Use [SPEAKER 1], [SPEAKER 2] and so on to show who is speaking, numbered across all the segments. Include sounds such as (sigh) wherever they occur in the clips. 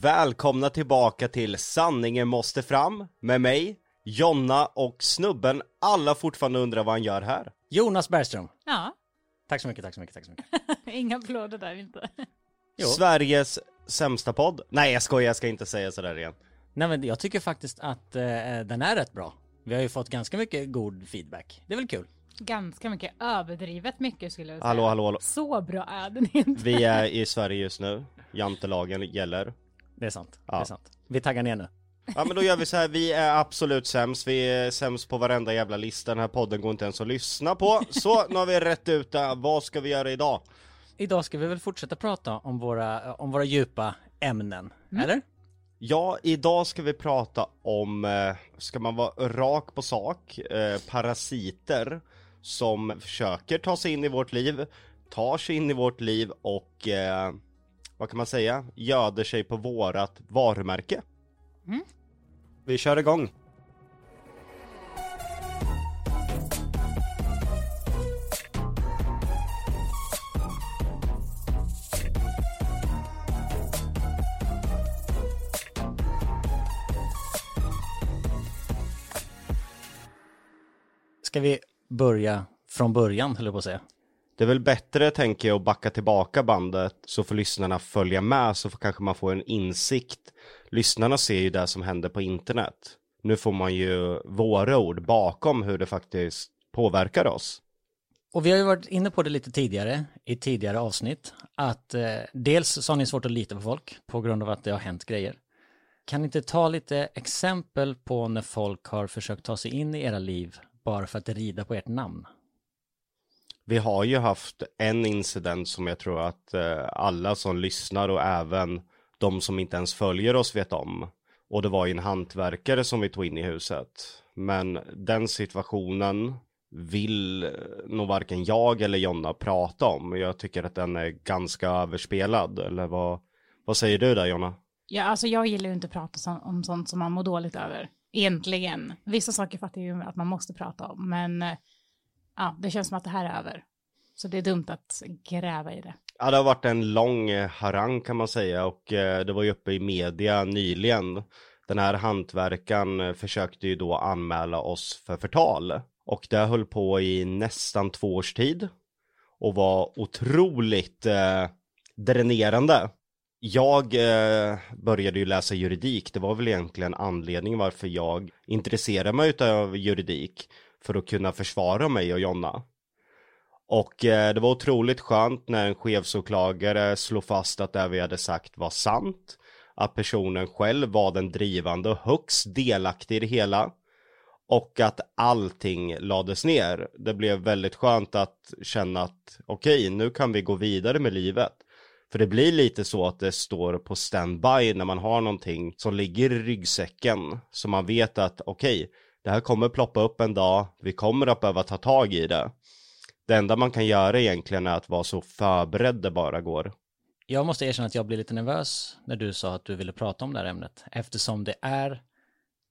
[SPEAKER 1] Välkomna tillbaka till Sanningen måste fram med mig, Jonna och snubben alla fortfarande undrar vad han gör här.
[SPEAKER 2] Jonas Bergström.
[SPEAKER 3] Ja,
[SPEAKER 2] Tack så mycket, tack så mycket, tack så mycket. (laughs)
[SPEAKER 3] inga applåder där inte.
[SPEAKER 2] Jo.
[SPEAKER 1] Sveriges sämsta podd. Nej jag skojar, jag ska inte säga sådär igen.
[SPEAKER 2] Nej men jag tycker faktiskt att eh, den är rätt bra. Vi har ju fått ganska mycket god feedback. Det är väl kul?
[SPEAKER 3] Ganska mycket överdrivet mycket skulle jag säga.
[SPEAKER 1] Hallå hallå hallå.
[SPEAKER 3] Så bra är den inte.
[SPEAKER 1] Vi är i Sverige just nu, jantelagen gäller.
[SPEAKER 2] Det är sant.
[SPEAKER 1] Ja.
[SPEAKER 2] Det är sant. Vi taggar ner nu.
[SPEAKER 1] Ja men då gör vi så här, vi är absolut sämst, vi är sämst på varenda jävla lista, den här podden går inte ens att lyssna på. Så, nu har vi rätt ut det, vad ska vi göra idag?
[SPEAKER 2] Idag ska vi väl fortsätta prata om våra, om våra djupa ämnen. Eller?
[SPEAKER 1] Ja, idag ska vi prata om, eh, ska man vara rak på sak, eh, parasiter som försöker ta sig in i vårt liv, tar sig in i vårt liv och, eh, vad kan man säga, göder sig på vårat varumärke. Vi kör igång.
[SPEAKER 2] Ska vi börja från början, höll jag på att säga.
[SPEAKER 1] Det är väl bättre tänker jag att backa tillbaka bandet så får lyssnarna följa med så får kanske man får en insikt. Lyssnarna ser ju det som händer på internet. Nu får man ju våra ord bakom hur det faktiskt påverkar oss.
[SPEAKER 2] Och vi har ju varit inne på det lite tidigare, i tidigare avsnitt, att eh, dels så har ni svårt att lita på folk på grund av att det har hänt grejer. Kan ni inte ta lite exempel på när folk har försökt ta sig in i era liv bara för att rida på ert namn?
[SPEAKER 1] Vi har ju haft en incident som jag tror att eh, alla som lyssnar och även de som inte ens följer oss vet om. Och det var ju en hantverkare som vi tog in i huset. Men den situationen vill eh, nog varken jag eller Jonna prata om. Jag tycker att den är ganska överspelad. Eller vad, vad säger du där Jonna?
[SPEAKER 3] Ja, alltså jag gillar ju inte att prata om sånt som man mår dåligt över. Egentligen. Vissa saker fattar jag ju att man måste prata om, men eh, ja, det känns som att det här är över. Så det är dumt att gräva i det.
[SPEAKER 1] Ja, det har varit en lång eh, harang kan man säga och eh, det var ju uppe i media nyligen. Den här hantverkaren eh, försökte ju då anmäla oss för förtal och det höll på i nästan två års tid och var otroligt eh, dränerande. Jag eh, började ju läsa juridik, det var väl egentligen anledningen varför jag intresserade mig av juridik för att kunna försvara mig och Jonna. Och eh, det var otroligt skönt när en chefsåklagare slog fast att det vi hade sagt var sant. Att personen själv var den drivande och högst delaktig i det hela. Och att allting lades ner. Det blev väldigt skönt att känna att okej, nu kan vi gå vidare med livet. För det blir lite så att det står på standby när man har någonting som ligger i ryggsäcken. Så man vet att okej, det här kommer ploppa upp en dag, vi kommer att behöva ta tag i det. Det enda man kan göra egentligen är att vara så förberedd det bara går.
[SPEAKER 2] Jag måste erkänna att jag blev lite nervös när du sa att du ville prata om det här ämnet eftersom det är,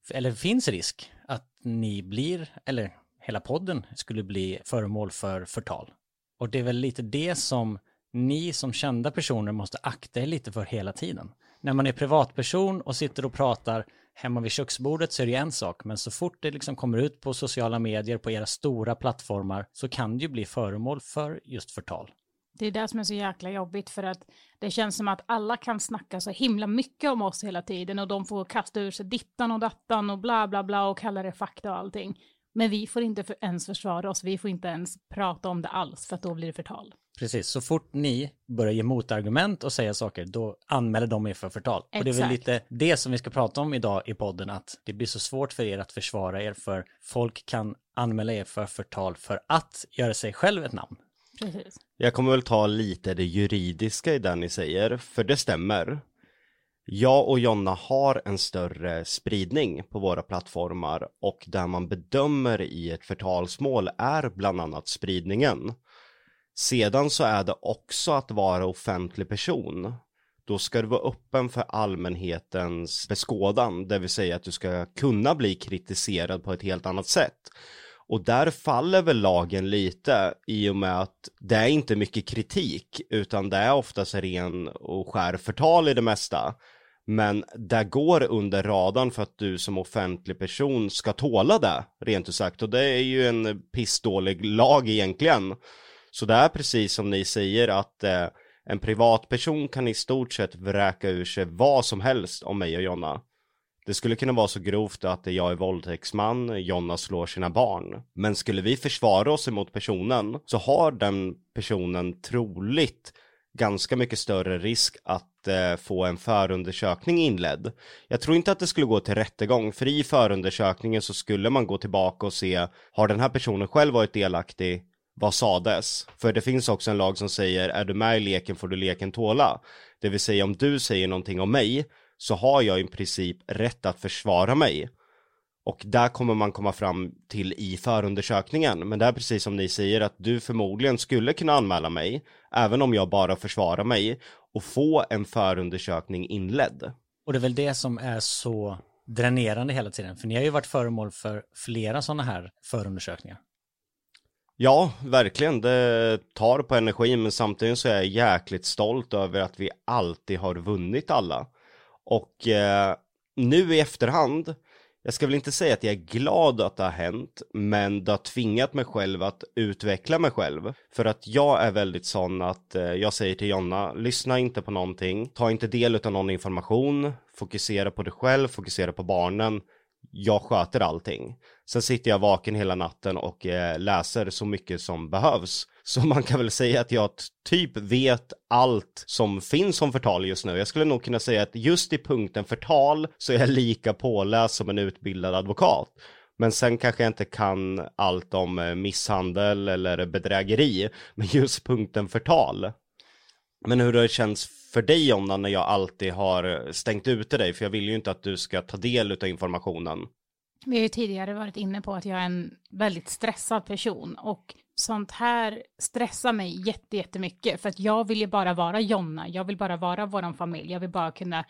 [SPEAKER 2] eller finns risk att ni blir, eller hela podden skulle bli föremål för förtal. Och det är väl lite det som ni som kända personer måste akta er lite för hela tiden. När man är privatperson och sitter och pratar hemma vid köksbordet så är det en sak, men så fort det liksom kommer ut på sociala medier, på era stora plattformar, så kan det ju bli föremål för just förtal.
[SPEAKER 3] Det är det som är så jäkla jobbigt för att det känns som att alla kan snacka så himla mycket om oss hela tiden och de får kasta ur sig dittan och dattan och bla bla bla och kalla det fakta och allting. Men vi får inte för, ens försvara oss, vi får inte ens prata om det alls för att då blir det förtal.
[SPEAKER 2] Precis, så fort ni börjar ge motargument och säga saker, då anmäler de er för förtal. Och det är väl
[SPEAKER 3] Exakt.
[SPEAKER 2] lite det som vi ska prata om idag i podden, att det blir så svårt för er att försvara er, för folk kan anmäla er för förtal för att göra sig själv ett namn.
[SPEAKER 3] Precis.
[SPEAKER 1] Jag kommer väl ta lite det juridiska i det ni säger, för det stämmer. Jag och Jonna har en större spridning på våra plattformar och där man bedömer i ett förtalsmål är bland annat spridningen. Sedan så är det också att vara offentlig person. Då ska du vara öppen för allmänhetens beskådan, det vill säga att du ska kunna bli kritiserad på ett helt annat sätt. Och där faller väl lagen lite i och med att det är inte mycket kritik utan det är oftast ren och skär förtal i det mesta. Men det går under radarn för att du som offentlig person ska tåla det, rent ut sagt. Och det är ju en pissdålig lag egentligen. Så det är precis som ni säger att eh, en privatperson kan i stort sett vräka ur sig vad som helst om mig och Jonna. Det skulle kunna vara så grovt att jag är våldtäktsman, Jonna slår sina barn. Men skulle vi försvara oss emot personen så har den personen troligt ganska mycket större risk att eh, få en förundersökning inledd. Jag tror inte att det skulle gå till rättegång, för i förundersökningen så skulle man gå tillbaka och se, har den här personen själv varit delaktig? Vad sades? För det finns också en lag som säger, är du med i leken får du leken tåla. Det vill säga om du säger någonting om mig, så har jag i princip rätt att försvara mig. Och där kommer man komma fram till i förundersökningen. Men det är precis som ni säger att du förmodligen skulle kunna anmäla mig, även om jag bara försvarar mig, och få en förundersökning inledd.
[SPEAKER 2] Och det är väl det som är så dränerande hela tiden, för ni har ju varit föremål för flera sådana här förundersökningar.
[SPEAKER 1] Ja, verkligen. Det tar på energin, men samtidigt så är jag jäkligt stolt över att vi alltid har vunnit alla. Och eh, nu i efterhand jag ska väl inte säga att jag är glad att det har hänt, men det har tvingat mig själv att utveckla mig själv. För att jag är väldigt sån att eh, jag säger till Jonna, lyssna inte på någonting, ta inte del av någon information, fokusera på dig själv, fokusera på barnen. Jag sköter allting. Sen sitter jag vaken hela natten och eh, läser så mycket som behövs. (laughs) Så man kan väl säga att jag typ vet allt som finns om förtal just nu. Jag skulle nog kunna säga att just i punkten förtal så är jag lika påläst som en utbildad advokat. Men sen kanske jag inte kan allt om eh, misshandel eller bedrägeri. (laughs) Men just punkten förtal. Men hur det känns för dig Jonna när jag alltid har eh, stängt ute dig? För jag vill ju inte att du ska ta del av informationen.
[SPEAKER 3] Vi har ju tidigare varit inne på att jag är en väldigt stressad person och sånt här stressar mig jättemycket för att jag vill ju bara vara Jonna, jag vill bara vara våran familj, jag vill bara kunna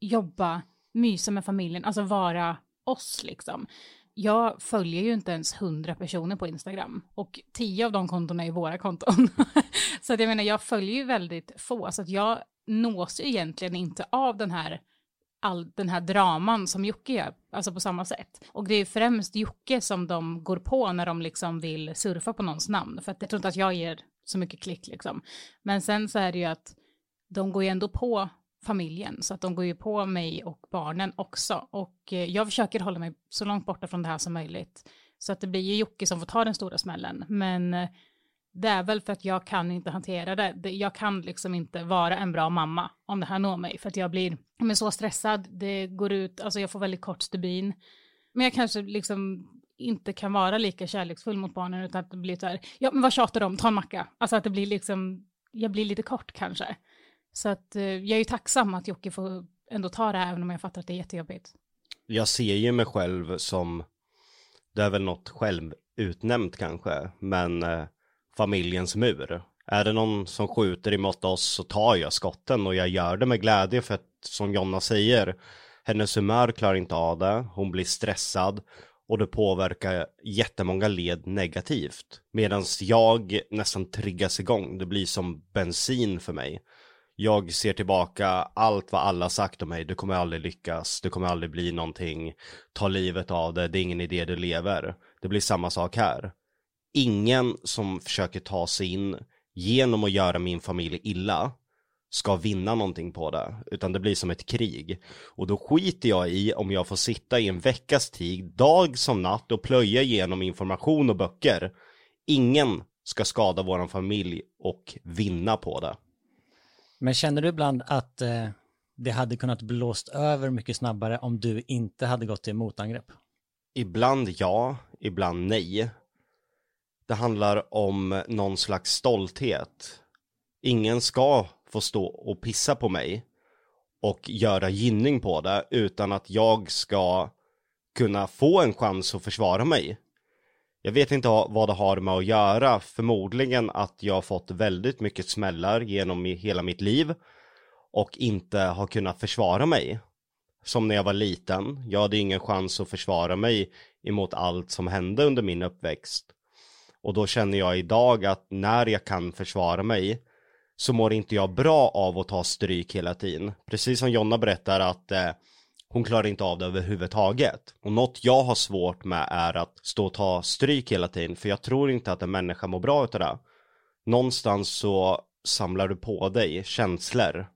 [SPEAKER 3] jobba, mysa med familjen, alltså vara oss liksom. Jag följer ju inte ens hundra personer på Instagram och tio av de kontona är våra konton. (laughs) så att jag menar, jag följer ju väldigt få, så att jag nås ju egentligen inte av den här all den här draman som Jocke gör, alltså på samma sätt. Och det är främst Jocke som de går på när de liksom vill surfa på någons namn, för att jag tror inte att jag ger så mycket klick liksom. Men sen så är det ju att de går ju ändå på familjen, så att de går ju på mig och barnen också. Och eh, jag försöker hålla mig så långt borta från det här som möjligt. Så att det blir ju Jocke som får ta den stora smällen. Men eh, det är väl för att jag kan inte hantera det. Jag kan liksom inte vara en bra mamma om det här når mig, för att jag blir men så stressad, det går ut, alltså jag får väldigt kort stubin. Men jag kanske liksom inte kan vara lika kärleksfull mot barnen utan att det blir så här, ja men vad tjatar de, ta en macka. Alltså att det blir liksom, jag blir lite kort kanske. Så att eh, jag är ju tacksam att Jocke får ändå ta det här, även om jag fattar att det är jättejobbigt.
[SPEAKER 1] Jag ser ju mig själv som, det är väl något självutnämnt kanske, men eh, familjens mur. Är det någon som skjuter emot oss så tar jag skotten och jag gör det med glädje för att som Jonna säger, hennes humör klarar inte av det, hon blir stressad och det påverkar jättemånga led negativt. Medan jag nästan triggas igång, det blir som bensin för mig. Jag ser tillbaka allt vad alla sagt om mig, du kommer aldrig lyckas, du kommer aldrig bli någonting, ta livet av det, det är ingen idé du lever. Det blir samma sak här ingen som försöker ta sig in genom att göra min familj illa ska vinna någonting på det, utan det blir som ett krig. Och då skiter jag i om jag får sitta i en veckas tid, dag som natt och plöja igenom information och böcker. Ingen ska skada våran familj och vinna på det.
[SPEAKER 2] Men känner du ibland att eh, det hade kunnat blåst över mycket snabbare om du inte hade gått till motangrepp?
[SPEAKER 1] Ibland ja, ibland nej. Det handlar om någon slags stolthet. Ingen ska få stå och pissa på mig och göra gynning på det utan att jag ska kunna få en chans att försvara mig. Jag vet inte vad det har med att göra, förmodligen att jag har fått väldigt mycket smällar genom hela mitt liv och inte har kunnat försvara mig. Som när jag var liten, jag hade ingen chans att försvara mig emot allt som hände under min uppväxt. Och då känner jag idag att när jag kan försvara mig så mår inte jag bra av att ta stryk hela tiden. Precis som Jonna berättar att eh, hon klarar inte av det överhuvudtaget. Och något jag har svårt med är att stå och ta stryk hela tiden, för jag tror inte att en människa mår bra utav det. Någonstans så samlar du på dig känslor.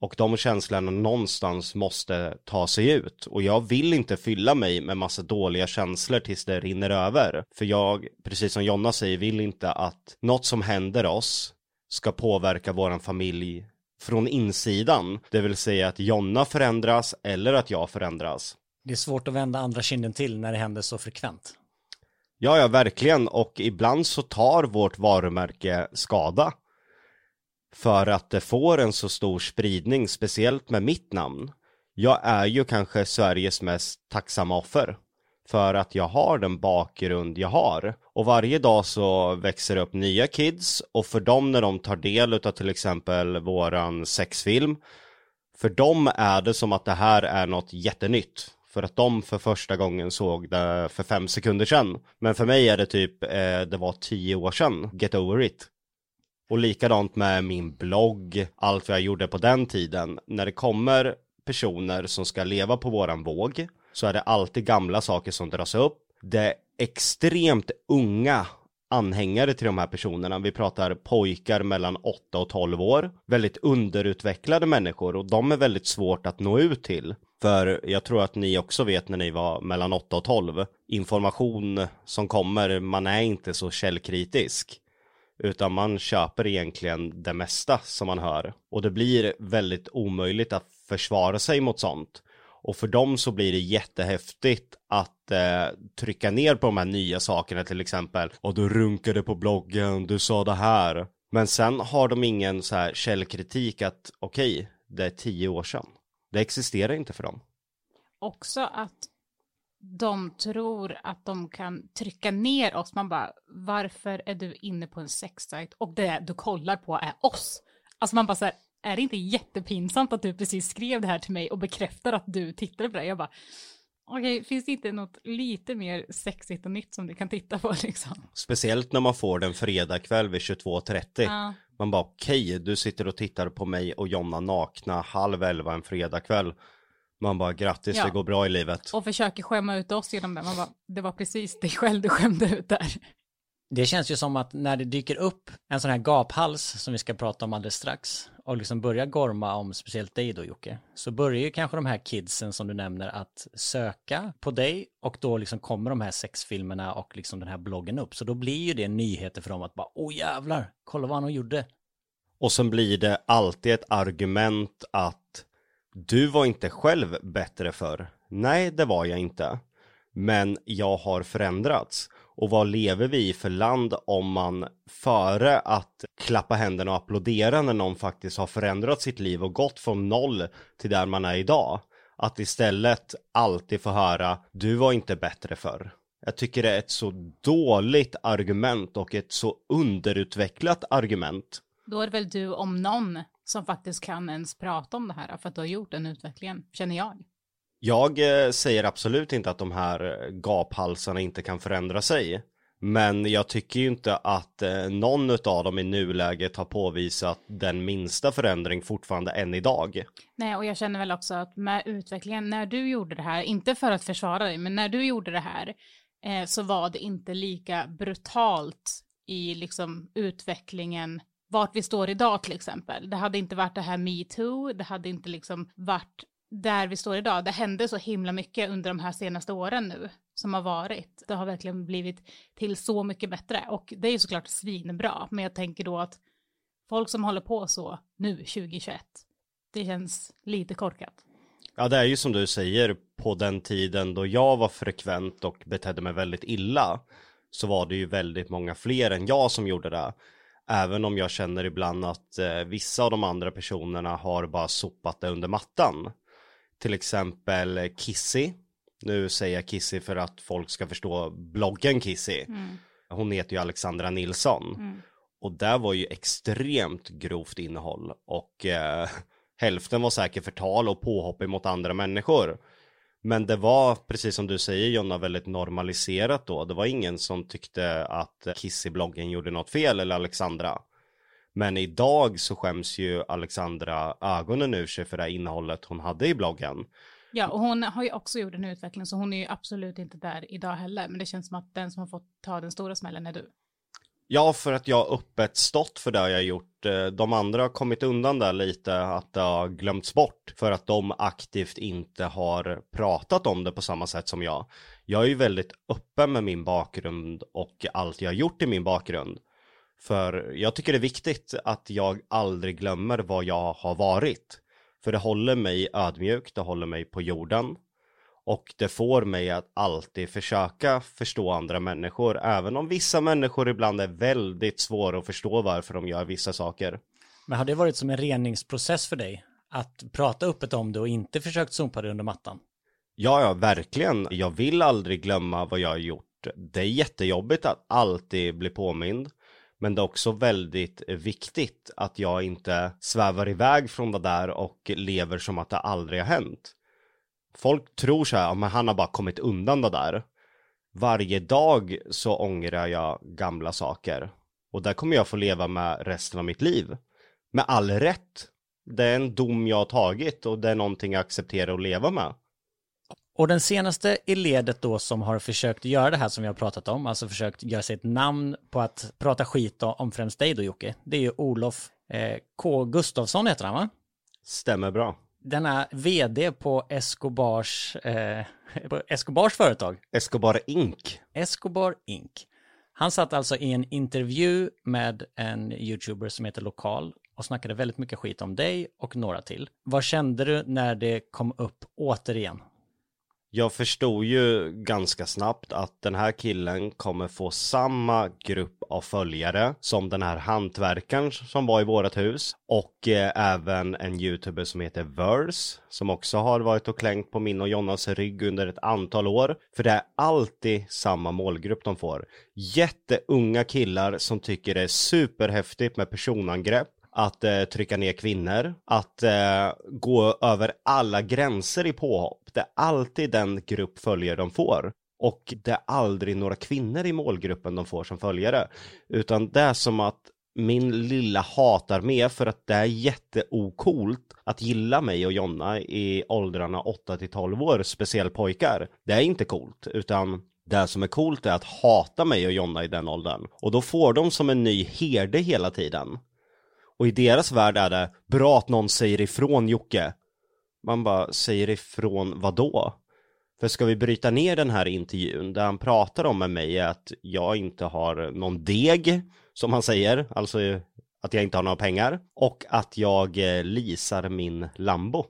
[SPEAKER 1] Och de känslorna någonstans måste ta sig ut. Och jag vill inte fylla mig med massa dåliga känslor tills det rinner över. För jag, precis som Jonna säger, vill inte att något som händer oss ska påverka våran familj från insidan. Det vill säga att Jonna förändras eller att jag förändras.
[SPEAKER 2] Det är svårt att vända andra kinden till när det händer så frekvent.
[SPEAKER 1] Ja, ja, verkligen. Och ibland så tar vårt varumärke skada. För att det får en så stor spridning, speciellt med mitt namn. Jag är ju kanske Sveriges mest tacksamma offer. För att jag har den bakgrund jag har. Och varje dag så växer det upp nya kids och för dem när de tar del av till exempel våran sexfilm. För dem är det som att det här är något jättenytt. För att de för första gången såg det för fem sekunder sedan. Men för mig är det typ, eh, det var tio år sedan, get over it. Och likadant med min blogg, allt vad jag gjorde på den tiden. När det kommer personer som ska leva på våran våg så är det alltid gamla saker som dras upp. Det är extremt unga anhängare till de här personerna. Vi pratar pojkar mellan 8 och 12 år. Väldigt underutvecklade människor och de är väldigt svårt att nå ut till. För jag tror att ni också vet när ni var mellan 8 och 12. Information som kommer, man är inte så källkritisk. Utan man köper egentligen det mesta som man hör. Och det blir väldigt omöjligt att försvara sig mot sånt. Och för dem så blir det jättehäftigt att eh, trycka ner på de här nya sakerna till exempel. Och du runkade på bloggen, du sa det här. Men sen har de ingen så här källkritik att okej, okay, det är tio år sedan. Det existerar inte för dem.
[SPEAKER 3] Också att de tror att de kan trycka ner oss. Man bara, varför är du inne på en sexsajt och det du kollar på är oss? Alltså man bara så här, är det inte jättepinsamt att du precis skrev det här till mig och bekräftar att du tittade på det? Jag bara, okej, okay, finns det inte något lite mer sexigt och nytt som du kan titta på (laughs) liksom?
[SPEAKER 1] Speciellt när man får den fredagkväll vid 22.30. Ja. Man bara, okej, okay, du sitter och tittar på mig och Jonna nakna halv elva en fredagkväll. Man bara grattis, ja. det går bra i livet.
[SPEAKER 3] Och försöker skämma ut oss genom det. Man bara, det var precis dig själv du skämde ut där.
[SPEAKER 2] Det känns ju som att när det dyker upp en sån här gaphals som vi ska prata om alldeles strax och liksom börjar gorma om speciellt dig då Jocke, så börjar ju kanske de här kidsen som du nämner att söka på dig och då liksom kommer de här sexfilmerna och liksom den här bloggen upp. Så då blir ju det nyheter för dem att bara, åh jävlar, kolla vad han gjorde.
[SPEAKER 1] Och sen blir det alltid ett argument att du var inte själv bättre förr Nej, det var jag inte. Men jag har förändrats. Och vad lever vi i för land om man före att klappa händerna och applådera när någon faktiskt har förändrat sitt liv och gått från noll till där man är idag. Att istället alltid få höra, du var inte bättre förr. Jag tycker det är ett så dåligt argument och ett så underutvecklat argument.
[SPEAKER 3] Då är det väl du om någon som faktiskt kan ens prata om det här för att du har gjort den utvecklingen, känner jag.
[SPEAKER 1] Jag eh, säger absolut inte att de här gaphalsarna inte kan förändra sig. Men jag tycker ju inte att eh, någon av dem i nuläget har påvisat den minsta förändring fortfarande än idag.
[SPEAKER 3] Nej, och jag känner väl också att med utvecklingen, när du gjorde det här, inte för att försvara dig, men när du gjorde det här, eh, så var det inte lika brutalt i liksom utvecklingen vart vi står idag till exempel. Det hade inte varit det här metoo, det hade inte liksom varit där vi står idag. Det hände så himla mycket under de här senaste åren nu som har varit. Det har verkligen blivit till så mycket bättre och det är ju såklart svinbra. Men jag tänker då att folk som håller på så nu 2021, det känns lite korkat.
[SPEAKER 1] Ja, det är ju som du säger, på den tiden då jag var frekvent och betedde mig väldigt illa så var det ju väldigt många fler än jag som gjorde det. Även om jag känner ibland att eh, vissa av de andra personerna har bara sopat det under mattan till exempel Kissy. Nu säger jag Kissy för att folk ska förstå bloggen Kissy. Mm. Hon heter ju Alexandra Nilsson. Mm. Och där var ju extremt grovt innehåll. Och eh, (laughs) hälften var säkert förtal och påhopp mot andra människor. Men det var, precis som du säger Jonna, väldigt normaliserat då. Det var ingen som tyckte att Kissy-bloggen gjorde något fel eller Alexandra. Men idag så skäms ju Alexandra ögonen ur sig för det här innehållet hon hade i bloggen.
[SPEAKER 3] Ja, och hon har ju också gjort en utveckling, så hon är ju absolut inte där idag heller. Men det känns som att den som har fått ta den stora smällen är du.
[SPEAKER 1] Ja, för att jag öppet stått för det jag gjort. Eh, de andra har kommit undan där lite, att det har glömts bort. För att de aktivt inte har pratat om det på samma sätt som jag. Jag är ju väldigt öppen med min bakgrund och allt jag har gjort i min bakgrund. För jag tycker det är viktigt att jag aldrig glömmer vad jag har varit. För det håller mig ödmjuk, det håller mig på jorden. Och det får mig att alltid försöka förstå andra människor, även om vissa människor ibland är väldigt svåra att förstå varför de gör vissa saker.
[SPEAKER 2] Men har det varit som en reningsprocess för dig? Att prata öppet om det och inte försökt sopa det under mattan?
[SPEAKER 1] Ja, ja, verkligen. Jag vill aldrig glömma vad jag har gjort. Det är jättejobbigt att alltid bli påmind. Men det är också väldigt viktigt att jag inte svävar iväg från det där och lever som att det aldrig har hänt. Folk tror så här, men han har bara kommit undan det där. Varje dag så ångrar jag gamla saker. Och där kommer jag få leva med resten av mitt liv. Med all rätt. Det är en dom jag har tagit och det är någonting jag accepterar att leva med.
[SPEAKER 2] Och den senaste i ledet då som har försökt göra det här som vi har pratat om, alltså försökt göra sig ett namn på att prata skit om främst dig då Jocke, det är ju Olof eh, K. Gustafsson heter han va?
[SPEAKER 1] Stämmer bra.
[SPEAKER 2] Denna vd på Escobars, eh, Escobars företag.
[SPEAKER 1] Escobar Inc.
[SPEAKER 2] Escobar Inc. Han satt alltså i en intervju med en youtuber som heter Lokal och snackade väldigt mycket skit om dig och några till. Vad kände du när det kom upp återigen?
[SPEAKER 1] Jag förstod ju ganska snabbt att den här killen kommer få samma grupp av följare som den här hantverkaren som var i vårat hus och eh, även en youtuber som heter Verse som också har varit och klängt på min och Jonas rygg under ett antal år. För det är alltid samma målgrupp de får. Jätteunga killar som tycker det är superhäftigt med personangrepp att eh, trycka ner kvinnor, att eh, gå över alla gränser i påhopp. Det är alltid den grupp följare de får. Och det är aldrig några kvinnor i målgruppen de får som följare. Utan det är som att min lilla hatarmé för att det är jätteokult att gilla mig och Jonna i åldrarna 8 till 12 år, speciellt pojkar. Det är inte coolt, utan det som är coolt är att hata mig och Jonna i den åldern. Och då får de som en ny herde hela tiden. Och i deras värld är det bra att någon säger ifrån Jocke. Man bara säger ifrån vadå? För ska vi bryta ner den här intervjun där han pratar om med mig är att jag inte har någon deg, som han säger, alltså att jag inte har några pengar och att jag eh, lisar min Lambo.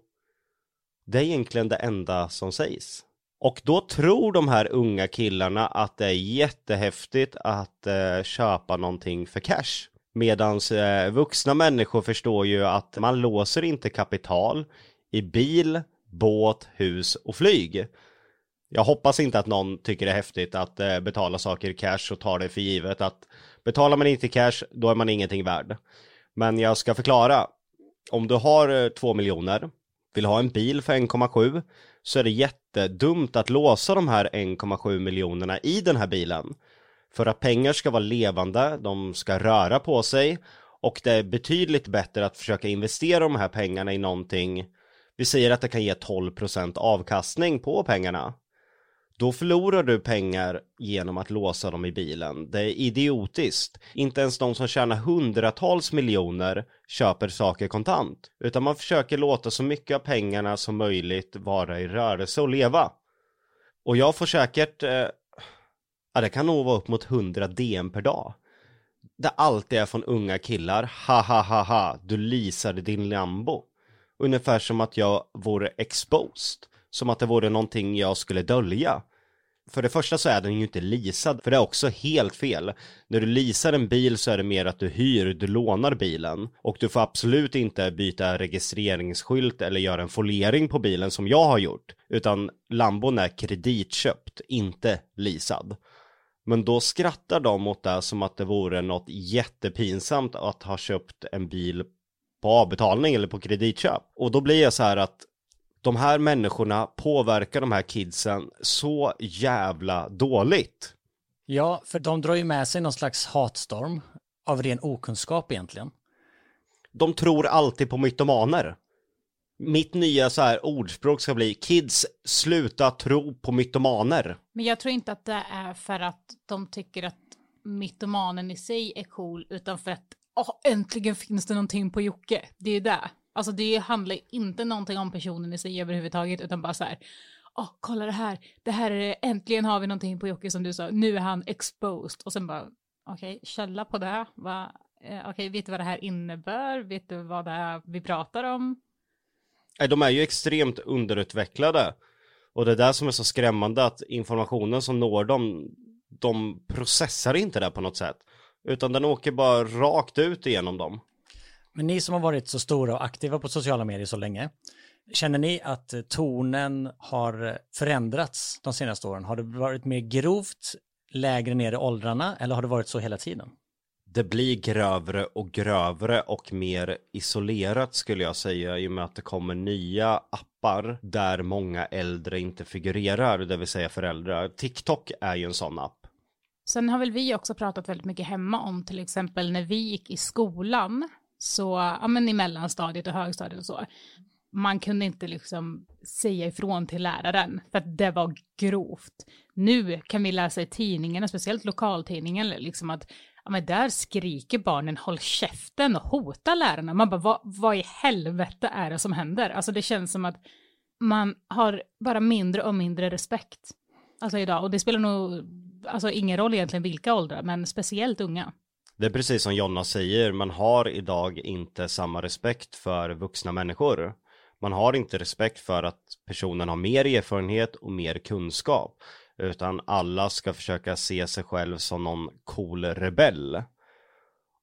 [SPEAKER 1] Det är egentligen det enda som sägs. Och då tror de här unga killarna att det är jättehäftigt att eh, köpa någonting för cash. Medans eh, vuxna människor förstår ju att man låser inte kapital i bil, båt, hus och flyg. Jag hoppas inte att någon tycker det är häftigt att eh, betala saker i cash och tar det för givet att betalar man inte i cash, då är man ingenting värd. Men jag ska förklara. Om du har eh, två miljoner, vill ha en bil för 1,7 så är det jättedumt att låsa de här 1,7 miljonerna i den här bilen. För att pengar ska vara levande, de ska röra på sig och det är betydligt bättre att försöka investera de här pengarna i någonting. Vi säger att det kan ge 12% avkastning på pengarna. Då förlorar du pengar genom att låsa dem i bilen. Det är idiotiskt. Inte ens de som tjänar hundratals miljoner köper saker kontant. Utan man försöker låta så mycket av pengarna som möjligt vara i rörelse och leva. Och jag får säkert eh, Ja, det kan nog vara upp mot 100 DM per dag. Det alltid är från unga killar. Ha ha ha ha, du lisade din Lambo. Ungefär som att jag vore exposed. Som att det vore någonting jag skulle dölja. För det första så är den ju inte lisad, för det är också helt fel. När du lisar en bil så är det mer att du hyr, du lånar bilen. Och du får absolut inte byta registreringsskylt eller göra en foliering på bilen som jag har gjort. Utan Lambon är kreditköpt, inte lisad. Men då skrattar de åt det som att det vore något jättepinsamt att ha köpt en bil på avbetalning eller på kreditköp. Och då blir jag så här att de här människorna påverkar de här kidsen så jävla dåligt.
[SPEAKER 2] Ja, för de drar ju med sig någon slags hatstorm av ren okunskap egentligen.
[SPEAKER 1] De tror alltid på mytomaner. Mitt nya så här ordspråk ska bli kids, sluta tro på mytomaner.
[SPEAKER 3] Men jag tror inte att det är för att de tycker att mytomanen i sig är cool, utan för att oh, äntligen finns det någonting på Jocke. Det är ju det. Alltså det handlar inte någonting om personen i sig överhuvudtaget, utan bara så här, oh, kolla det här, det här är äntligen har vi någonting på Jocke som du sa, nu är han exposed. Och sen bara, okej, okay, källa på det, va, eh, okej, okay, vet du vad det här innebär, vet du vad det är vi pratar om?
[SPEAKER 1] De är ju extremt underutvecklade. Och det är det som är så skrämmande att informationen som når dem, de processar inte det på något sätt. Utan den åker bara rakt ut igenom dem.
[SPEAKER 2] Men ni som har varit så stora och aktiva på sociala medier så länge, känner ni att tonen har förändrats de senaste åren? Har det varit mer grovt lägre ner i åldrarna eller har det varit så hela tiden?
[SPEAKER 1] Det blir grövre och grövre och mer isolerat skulle jag säga i och med att det kommer nya appar där många äldre inte figurerar, det vill säga föräldrar. TikTok är ju en sån app.
[SPEAKER 3] Sen har väl vi också pratat väldigt mycket hemma om till exempel när vi gick i skolan, så, ja men i mellanstadiet och högstadiet och så, man kunde inte liksom säga ifrån till läraren för att det var grovt. Nu kan vi läsa i tidningarna, speciellt lokaltidningen, liksom att ja, men där skriker barnen håll käften och hotar lärarna. Man bara, vad, vad i helvete är det som händer? Alltså det känns som att man har bara mindre och mindre respekt. Alltså idag, och det spelar nog alltså ingen roll egentligen vilka åldrar, men speciellt unga.
[SPEAKER 1] Det är precis som Jonna säger, man har idag inte samma respekt för vuxna människor. Man har inte respekt för att personen har mer erfarenhet och mer kunskap. Utan alla ska försöka se sig själv som någon cool rebell.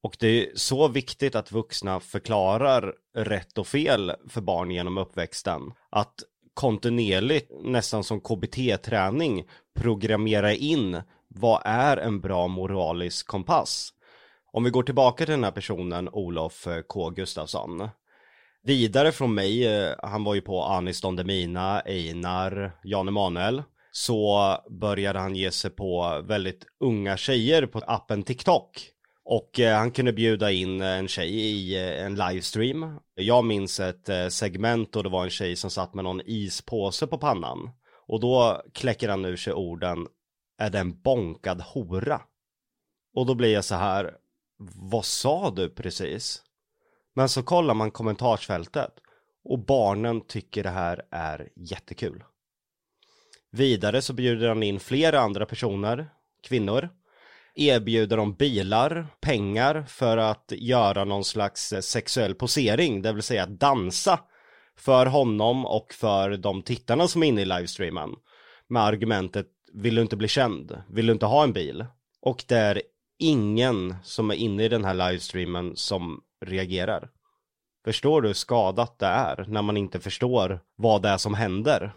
[SPEAKER 1] Och det är så viktigt att vuxna förklarar rätt och fel för barn genom uppväxten. Att kontinuerligt, nästan som KBT-träning, programmera in vad är en bra moralisk kompass. Om vi går tillbaka till den här personen, Olof eh, K Gustafsson. Vidare från mig, eh, han var ju på Anis Don Demina, Einar, Jan Emanuel så började han ge sig på väldigt unga tjejer på appen TikTok. Och eh, han kunde bjuda in eh, en tjej i eh, en livestream. Jag minns ett segment och det var en tjej som satt med någon ispåse på pannan. Och då kläcker han ur sig orden, är det en bonkad hora? Och då blir jag så här, vad sa du precis? Men så kollar man kommentarsfältet och barnen tycker det här är jättekul. Vidare så bjuder han in flera andra personer, kvinnor, erbjuder dem bilar, pengar för att göra någon slags eh, sexuell posering, det vill säga dansa för honom och för de tittarna som är inne i livestreamen. Med argumentet, vill du inte bli känd? Vill du inte ha en bil? Och det är ingen som är inne i den här livestreamen som reagerar. Förstår du hur skadat det är när man inte förstår vad det är som händer?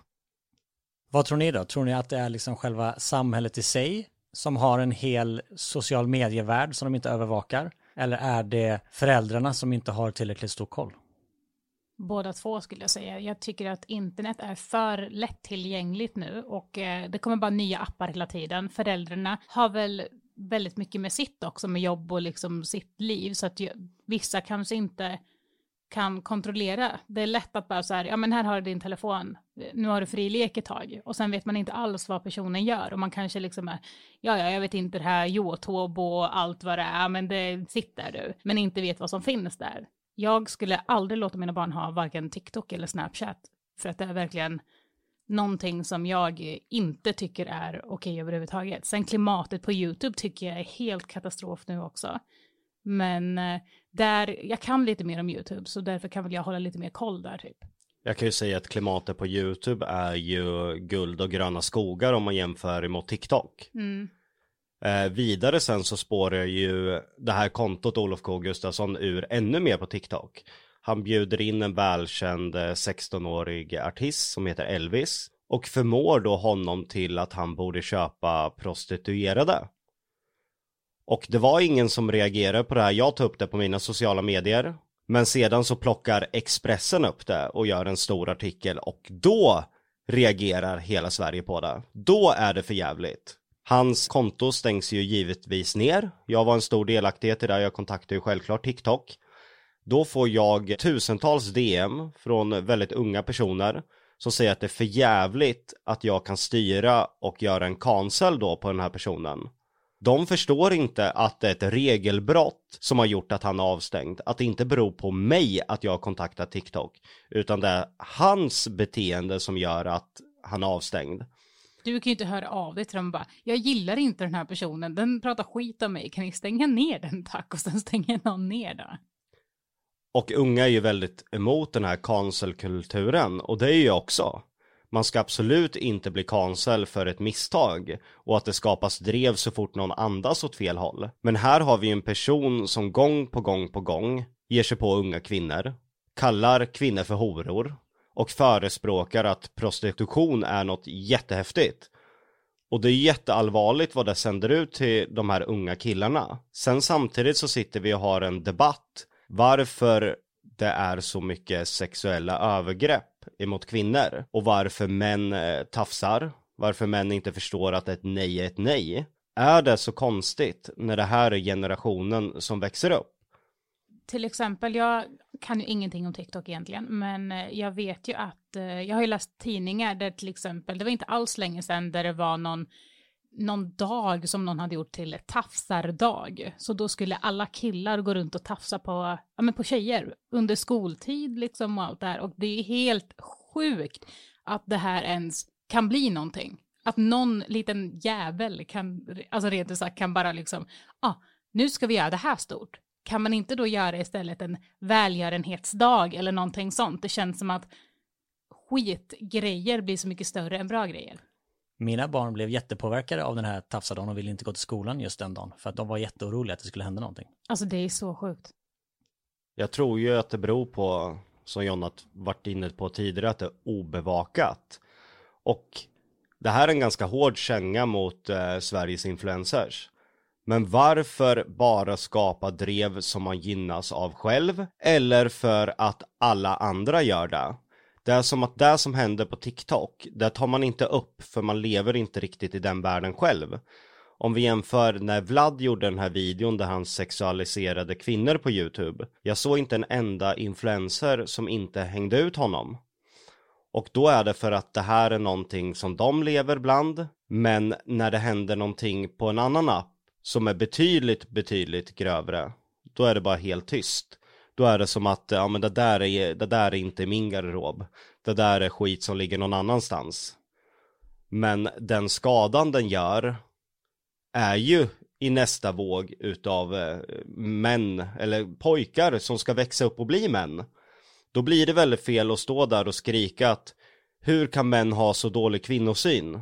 [SPEAKER 2] Vad tror ni då? Tror ni att det är liksom själva samhället i sig som har en hel social medievärld som de inte övervakar? Eller är det föräldrarna som inte har tillräckligt stor koll?
[SPEAKER 3] Båda två skulle jag säga. Jag tycker att internet är för lättillgängligt nu och eh, det kommer bara nya appar hela tiden. Föräldrarna har väl väldigt mycket med sitt också, med jobb och liksom sitt liv, så att vissa kanske inte kan kontrollera. Det är lätt att bara så här, ja men här har du din telefon, nu har du fri lek ett tag och sen vet man inte alls vad personen gör och man kanske liksom är, ja ja jag vet inte det här Youtube och allt vad det är men det sitter du, men inte vet vad som finns där. Jag skulle aldrig låta mina barn ha varken TikTok eller Snapchat för att det är verkligen någonting som jag inte tycker är okej överhuvudtaget. Sen klimatet på YouTube tycker jag är helt katastrof nu också. Men eh, där, jag kan lite mer om YouTube så därför kan väl jag hålla lite mer koll där typ.
[SPEAKER 1] Jag kan ju säga att klimatet på YouTube är ju guld och gröna skogar om man jämför emot TikTok.
[SPEAKER 3] Mm.
[SPEAKER 1] Eh, vidare sen så spårar ju det här kontot Olof K Gustafsson ur ännu mer på TikTok. Han bjuder in en välkänd 16-årig eh, artist som heter Elvis och förmår då honom till att han borde köpa prostituerade. Och det var ingen som reagerade på det här. Jag tog upp det på mina sociala medier. Men sedan så plockar Expressen upp det och gör en stor artikel och då reagerar hela Sverige på det. Då är det för jävligt. Hans konto stängs ju givetvis ner. Jag var en stor delaktighet i det, jag kontaktade ju självklart TikTok. då får jag tusentals DM från väldigt unga personer som säger att det är för jävligt att jag kan styra och göra en cancel då på den här personen. De förstår inte att det är ett regelbrott som har gjort att han är avstängd. Att det inte beror på mig att jag har kontaktat TikTok. Utan det är hans beteende som gör att han är avstängd.
[SPEAKER 3] Du kan ju inte höra av dig till dem och bara, jag gillar inte den här personen, den pratar skit om mig, kan ni stänga ner den tack? Och sen stänger någon ner då.
[SPEAKER 1] Och unga är ju väldigt emot den här cancelkulturen och det är ju jag också. Man ska absolut inte bli cancel för ett misstag och att det skapas drev så fort någon andas åt fel håll. Men här har vi en person som gång på gång på gång ger sig på unga kvinnor, kallar kvinnor för horor och förespråkar att prostitution är något jättehäftigt. Och det är jätteallvarligt vad det sänder ut till de här unga killarna. Sen samtidigt så sitter vi och har en debatt varför det är så mycket sexuella övergrepp emot kvinnor och varför män eh, tafsar, varför män inte förstår att ett nej är ett nej. Är det så konstigt när det här är generationen som växer upp?
[SPEAKER 3] Till exempel, jag kan ju ingenting om TikTok egentligen, men eh, jag vet ju att, eh, jag har ju läst tidningar där till exempel, det var inte alls länge sedan där det var någon någon dag som någon hade gjort till tafsardag. Så då skulle alla killar gå runt och tafsa på, ja, men på tjejer under skoltid liksom och allt det här. Och det är helt sjukt att det här ens kan bli någonting. Att någon liten jävel kan, alltså rent ut sagt kan bara liksom, ja, ah, nu ska vi göra det här stort. Kan man inte då göra istället en välgörenhetsdag eller någonting sånt? Det känns som att skitgrejer blir så mycket större än bra grejer.
[SPEAKER 2] Mina barn blev jättepåverkade av den här tafsadagen och ville inte gå till skolan just den dagen för att de var jätteoroliga att det skulle hända någonting.
[SPEAKER 3] Alltså det är så sjukt.
[SPEAKER 1] Jag tror ju att det beror på, som Jonna varit inne på tidigare, att det är obevakat. Och det här är en ganska hård känga mot eh, Sveriges influencers. Men varför bara skapa drev som man gynnas av själv? Eller för att alla andra gör det? Det är som att det som händer på TikTok, det tar man inte upp för man lever inte riktigt i den världen själv. Om vi jämför när Vlad gjorde den här videon där han sexualiserade kvinnor på YouTube. Jag såg inte en enda influencer som inte hängde ut honom. Och då är det för att det här är någonting som de lever bland. Men när det händer någonting på en annan app som är betydligt, betydligt grövre, då är det bara helt tyst. Då är det som att, ja men det där är, det där är inte min garderob. Det där är skit som ligger någon annanstans. Men den skadan den gör är ju i nästa våg utav eh, män eller pojkar som ska växa upp och bli män. Då blir det väldigt fel att stå där och skrika att hur kan män ha så dålig kvinnosyn?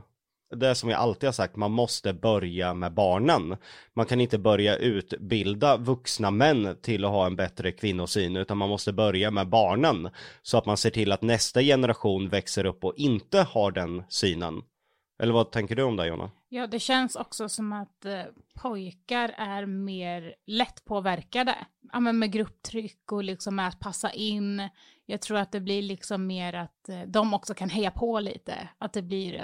[SPEAKER 1] Det som jag alltid har sagt, man måste börja med barnen. Man kan inte börja utbilda vuxna män till att ha en bättre kvinnosyn, utan man måste börja med barnen. Så att man ser till att nästa generation växer upp och inte har den synen. Eller vad tänker du om det Jonna?
[SPEAKER 3] Ja, det känns också som att eh, pojkar är mer lättpåverkade. Ja, men med grupptryck och liksom med att passa in. Jag tror att det blir liksom mer att eh, de också kan heja på lite. Att det blir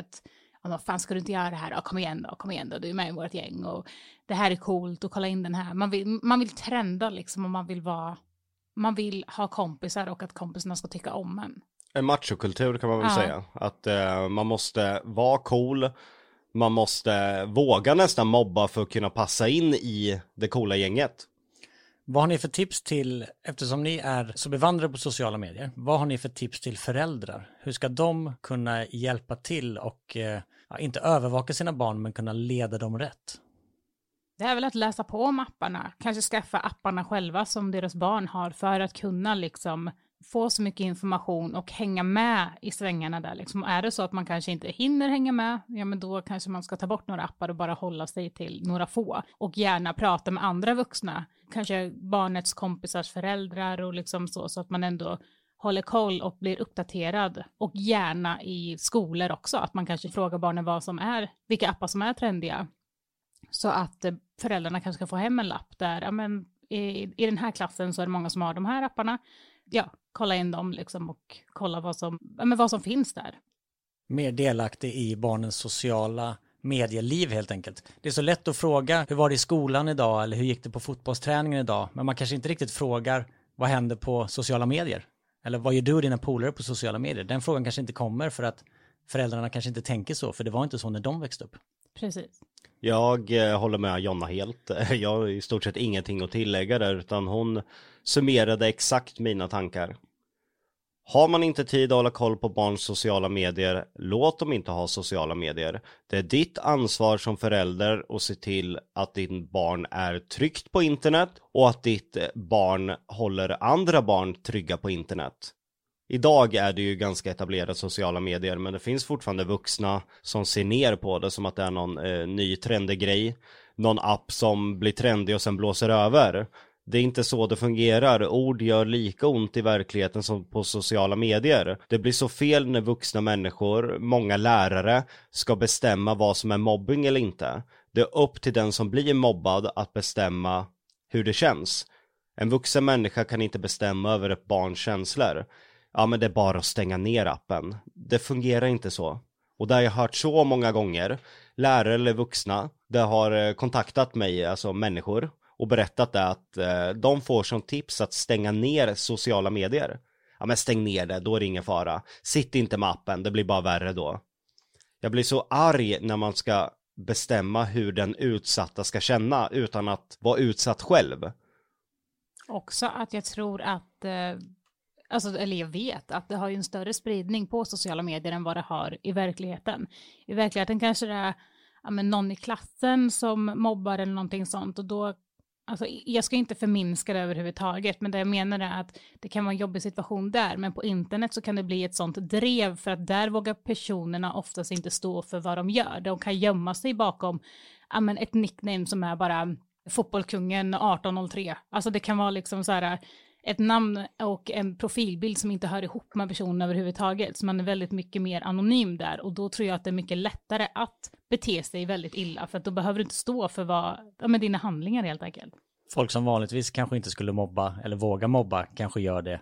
[SPEAKER 3] ett vad fan ska du inte göra det här? Ja, kom igen då, kom igen då, du är med i vårt gäng och det här är coolt och kolla in den här. Man vill, man vill trenda liksom och man vill vara, man vill ha kompisar och att kompisarna ska tycka om en.
[SPEAKER 1] En machokultur kan man väl ja. säga. Att eh, man måste vara cool, man måste våga nästan mobba för att kunna passa in i det coola gänget.
[SPEAKER 2] Vad har ni för tips till, eftersom ni är så bevandrade på sociala medier, vad har ni för tips till föräldrar? Hur ska de kunna hjälpa till och eh, inte övervaka sina barn men kunna leda dem rätt?
[SPEAKER 3] Det är väl att läsa på om apparna, kanske skaffa apparna själva som deras barn har för att kunna liksom få så mycket information och hänga med i svängarna där. Liksom. Är det så att man kanske inte hinner hänga med, ja men då kanske man ska ta bort några appar och bara hålla sig till några få. Och gärna prata med andra vuxna, kanske barnets kompisars föräldrar och liksom så, så att man ändå håller koll och blir uppdaterad. Och gärna i skolor också, att man kanske frågar barnen vad som är, vilka appar som är trendiga. Så att eh, föräldrarna kanske ska få hem en lapp där, ja men i, i den här klassen så är det många som har de här apparna. Ja, kolla in dem liksom och kolla vad som, men vad som finns där.
[SPEAKER 2] Mer delaktig i barnens sociala medieliv helt enkelt. Det är så lätt att fråga hur var det i skolan idag eller hur gick det på fotbollsträningen idag? Men man kanske inte riktigt frågar vad händer på sociala medier? Eller vad gör du och dina polare på sociala medier? Den frågan kanske inte kommer för att föräldrarna kanske inte tänker så, för det var inte så när de växte upp.
[SPEAKER 3] Precis.
[SPEAKER 1] Jag eh, håller med Jonna helt. (laughs) Jag har i stort sett ingenting att tillägga där utan hon summerade exakt mina tankar. Har man inte tid att hålla koll på barns sociala medier, låt dem inte ha sociala medier. Det är ditt ansvar som förälder att se till att din barn är tryggt på internet och att ditt eh, barn håller andra barn trygga på internet. Idag är det ju ganska etablerade sociala medier men det finns fortfarande vuxna som ser ner på det som att det är någon eh, ny trendig grej. Någon app som blir trendig och sen blåser över. Det är inte så det fungerar. Ord gör lika ont i verkligheten som på sociala medier. Det blir så fel när vuxna människor, många lärare, ska bestämma vad som är mobbing eller inte. Det är upp till den som blir mobbad att bestämma hur det känns. En vuxen människa kan inte bestämma över ett barns känslor. Ja men det är bara att stänga ner appen. Det fungerar inte så. Och det har jag hört så många gånger. Lärare eller vuxna, det har eh, kontaktat mig, alltså människor och berättat det att eh, de får som tips att stänga ner sociala medier. Ja men stäng ner det, då är det ingen fara. Sitt inte med appen, det blir bara värre då. Jag blir så arg när man ska bestämma hur den utsatta ska känna utan att vara utsatt själv.
[SPEAKER 3] Också att jag tror att, eh, alltså, eller jag vet att det har ju en större spridning på sociala medier än vad det har i verkligheten. I verkligheten kanske det är ja, men någon i klassen som mobbar eller någonting sånt och då Alltså, jag ska inte förminska det överhuvudtaget, men det jag menar är att det kan vara en jobbig situation där, men på internet så kan det bli ett sånt drev för att där vågar personerna oftast inte stå för vad de gör. De kan gömma sig bakom ja, men ett nickname som är bara fotbollkungen 1803. Alltså det kan vara liksom så här ett namn och en profilbild som inte hör ihop med personen överhuvudtaget. Så man är väldigt mycket mer anonym där och då tror jag att det är mycket lättare att bete sig väldigt illa för att då behöver du inte stå för vad, ja, med dina handlingar helt enkelt.
[SPEAKER 2] Folk som vanligtvis kanske inte skulle mobba eller våga mobba kanske gör det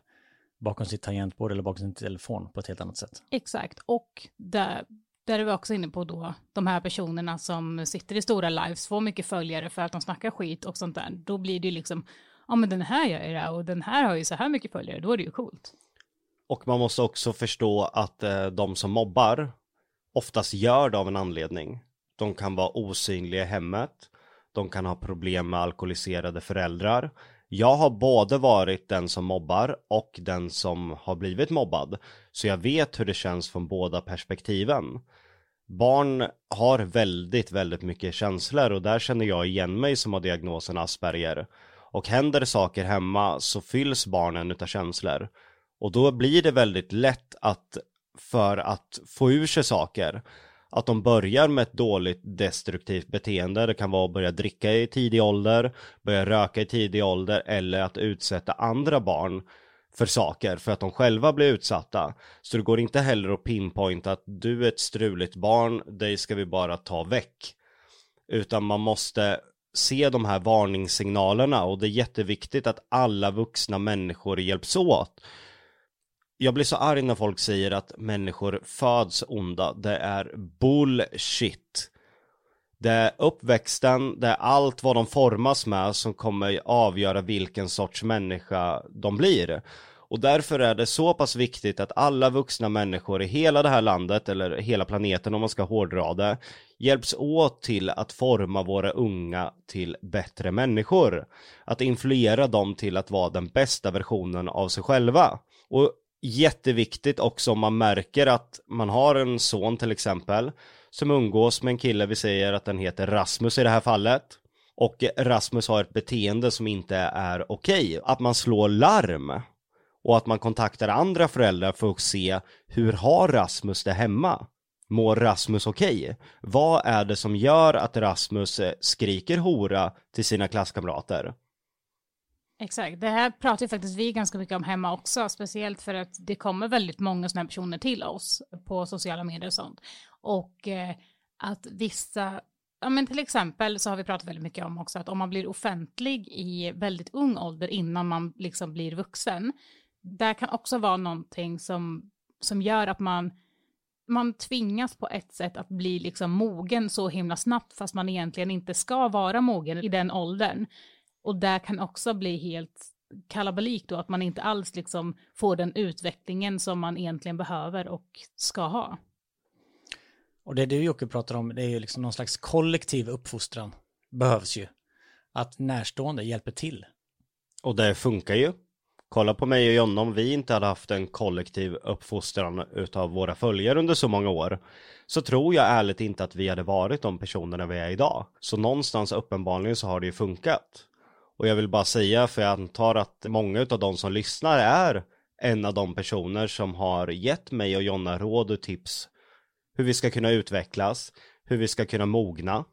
[SPEAKER 2] bakom sitt tangentbord eller bakom sin telefon på ett helt annat sätt.
[SPEAKER 3] Exakt, och där, där är vi också inne på då de här personerna som sitter i stora lives, får mycket följare för att de snackar skit och sånt där. Då blir det ju liksom ja men den här gör ju det och den här har ju så här mycket följare, då är det ju coolt.
[SPEAKER 1] Och man måste också förstå att eh, de som mobbar oftast gör det av en anledning. De kan vara osynliga i hemmet, de kan ha problem med alkoholiserade föräldrar. Jag har både varit den som mobbar och den som har blivit mobbad. Så jag vet hur det känns från båda perspektiven. Barn har väldigt, väldigt mycket känslor och där känner jag igen mig som har diagnosen Asperger. Och händer saker hemma så fylls barnen utav känslor. Och då blir det väldigt lätt att för att få ur sig saker att de börjar med ett dåligt destruktivt beteende. Det kan vara att börja dricka i tidig ålder, börja röka i tidig ålder eller att utsätta andra barn för saker för att de själva blir utsatta. Så det går inte heller att pinpointa att du är ett struligt barn, dig ska vi bara ta väck. Utan man måste se de här varningssignalerna och det är jätteviktigt att alla vuxna människor hjälps åt. Jag blir så arg när folk säger att människor föds onda. Det är bullshit. Det är uppväxten, det är allt vad de formas med som kommer avgöra vilken sorts människa de blir. Och därför är det så pass viktigt att alla vuxna människor i hela det här landet, eller hela planeten om man ska hårdra det, hjälps åt till att forma våra unga till bättre människor. Att influera dem till att vara den bästa versionen av sig själva. Och jätteviktigt också om man märker att man har en son till exempel som umgås med en kille, vi säger att den heter Rasmus i det här fallet. Och Rasmus har ett beteende som inte är okej. Okay. Att man slår larm och att man kontaktar andra föräldrar för att se hur har Rasmus det hemma? Mår Rasmus okej? Okay? Vad är det som gör att Rasmus eh, skriker hora till sina klasskamrater?
[SPEAKER 3] Exakt, det här pratar ju faktiskt vi ganska mycket om hemma också, speciellt för att det kommer väldigt många sådana här personer till oss på sociala medier och sånt. Och eh, att vissa, ja men till exempel så har vi pratat väldigt mycket om också att om man blir offentlig i väldigt ung ålder innan man liksom blir vuxen, där kan också vara någonting som, som gör att man, man tvingas på ett sätt att bli liksom mogen så himla snabbt fast man egentligen inte ska vara mogen i den åldern. Och där kan också bli helt kalabalik då, att man inte alls liksom får den utvecklingen som man egentligen behöver och ska ha.
[SPEAKER 2] Och det du Jocke pratar om, det är ju liksom någon slags kollektiv uppfostran. Behövs ju. Att närstående hjälper till.
[SPEAKER 1] Och det funkar ju. Kolla på mig och Jonna om vi inte hade haft en kollektiv uppfostran utav våra följare under så många år. Så tror jag ärligt inte att vi hade varit de personerna vi är idag. Så någonstans uppenbarligen så har det ju funkat. Och jag vill bara säga, för jag antar att många av de som lyssnar är en av de personer som har gett mig och Jonna råd och tips hur vi ska kunna utvecklas, hur vi ska kunna mogna.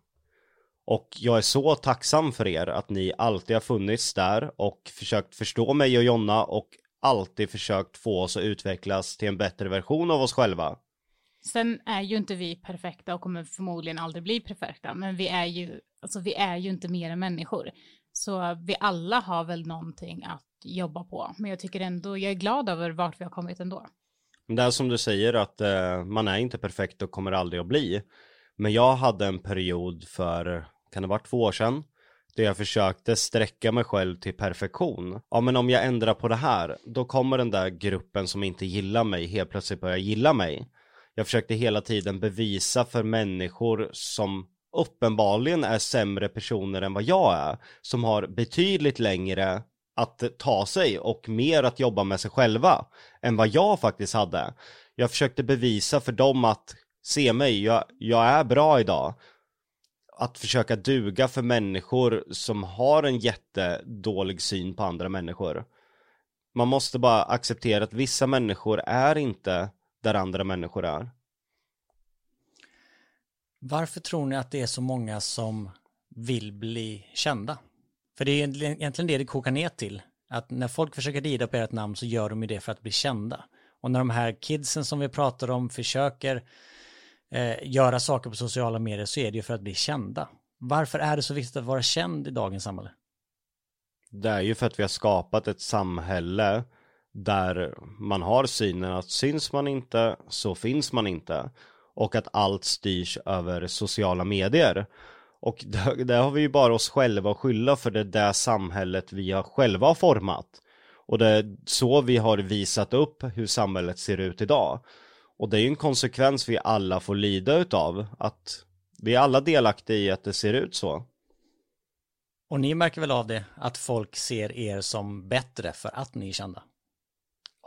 [SPEAKER 1] Och jag är så tacksam för er att ni alltid har funnits där och försökt förstå mig och Jonna och alltid försökt få oss att utvecklas till en bättre version av oss själva.
[SPEAKER 3] Sen är ju inte vi perfekta och kommer förmodligen aldrig bli perfekta, men vi är ju, alltså vi är ju inte mer än människor. Så vi alla har väl någonting att jobba på, men jag tycker ändå, jag är glad över vart vi har kommit ändå.
[SPEAKER 1] Det är som du säger att eh, man är inte perfekt och kommer aldrig att bli. Men jag hade en period för, kan det vara två år sedan? Där jag försökte sträcka mig själv till perfektion. Ja men om jag ändrar på det här, då kommer den där gruppen som inte gillar mig helt plötsligt börja gilla mig. Jag försökte hela tiden bevisa för människor som uppenbarligen är sämre personer än vad jag är. Som har betydligt längre att ta sig och mer att jobba med sig själva än vad jag faktiskt hade. Jag försökte bevisa för dem att se mig, jag, jag är bra idag. Att försöka duga för människor som har en jättedålig syn på andra människor. Man måste bara acceptera att vissa människor är inte där andra människor är.
[SPEAKER 2] Varför tror ni att det är så många som vill bli kända? För det är egentligen det det kokar ner till. Att när folk försöker rida på ert namn så gör de ju det för att bli kända. Och när de här kidsen som vi pratar om försöker eh, göra saker på sociala medier så är det ju för att bli kända. Varför är det så viktigt att vara känd i dagens samhälle?
[SPEAKER 1] Det är ju för att vi har skapat ett samhälle där man har synen att syns man inte så finns man inte och att allt styrs över sociala medier. Och där, där har vi ju bara oss själva att skylla för det där samhället vi har själva har format. Och det är så vi har visat upp hur samhället ser ut idag. Och det är ju en konsekvens vi alla får lida utav. Att vi är alla delaktiga i att det ser ut så.
[SPEAKER 2] Och ni märker väl av det, att folk ser er som bättre för att ni är kända?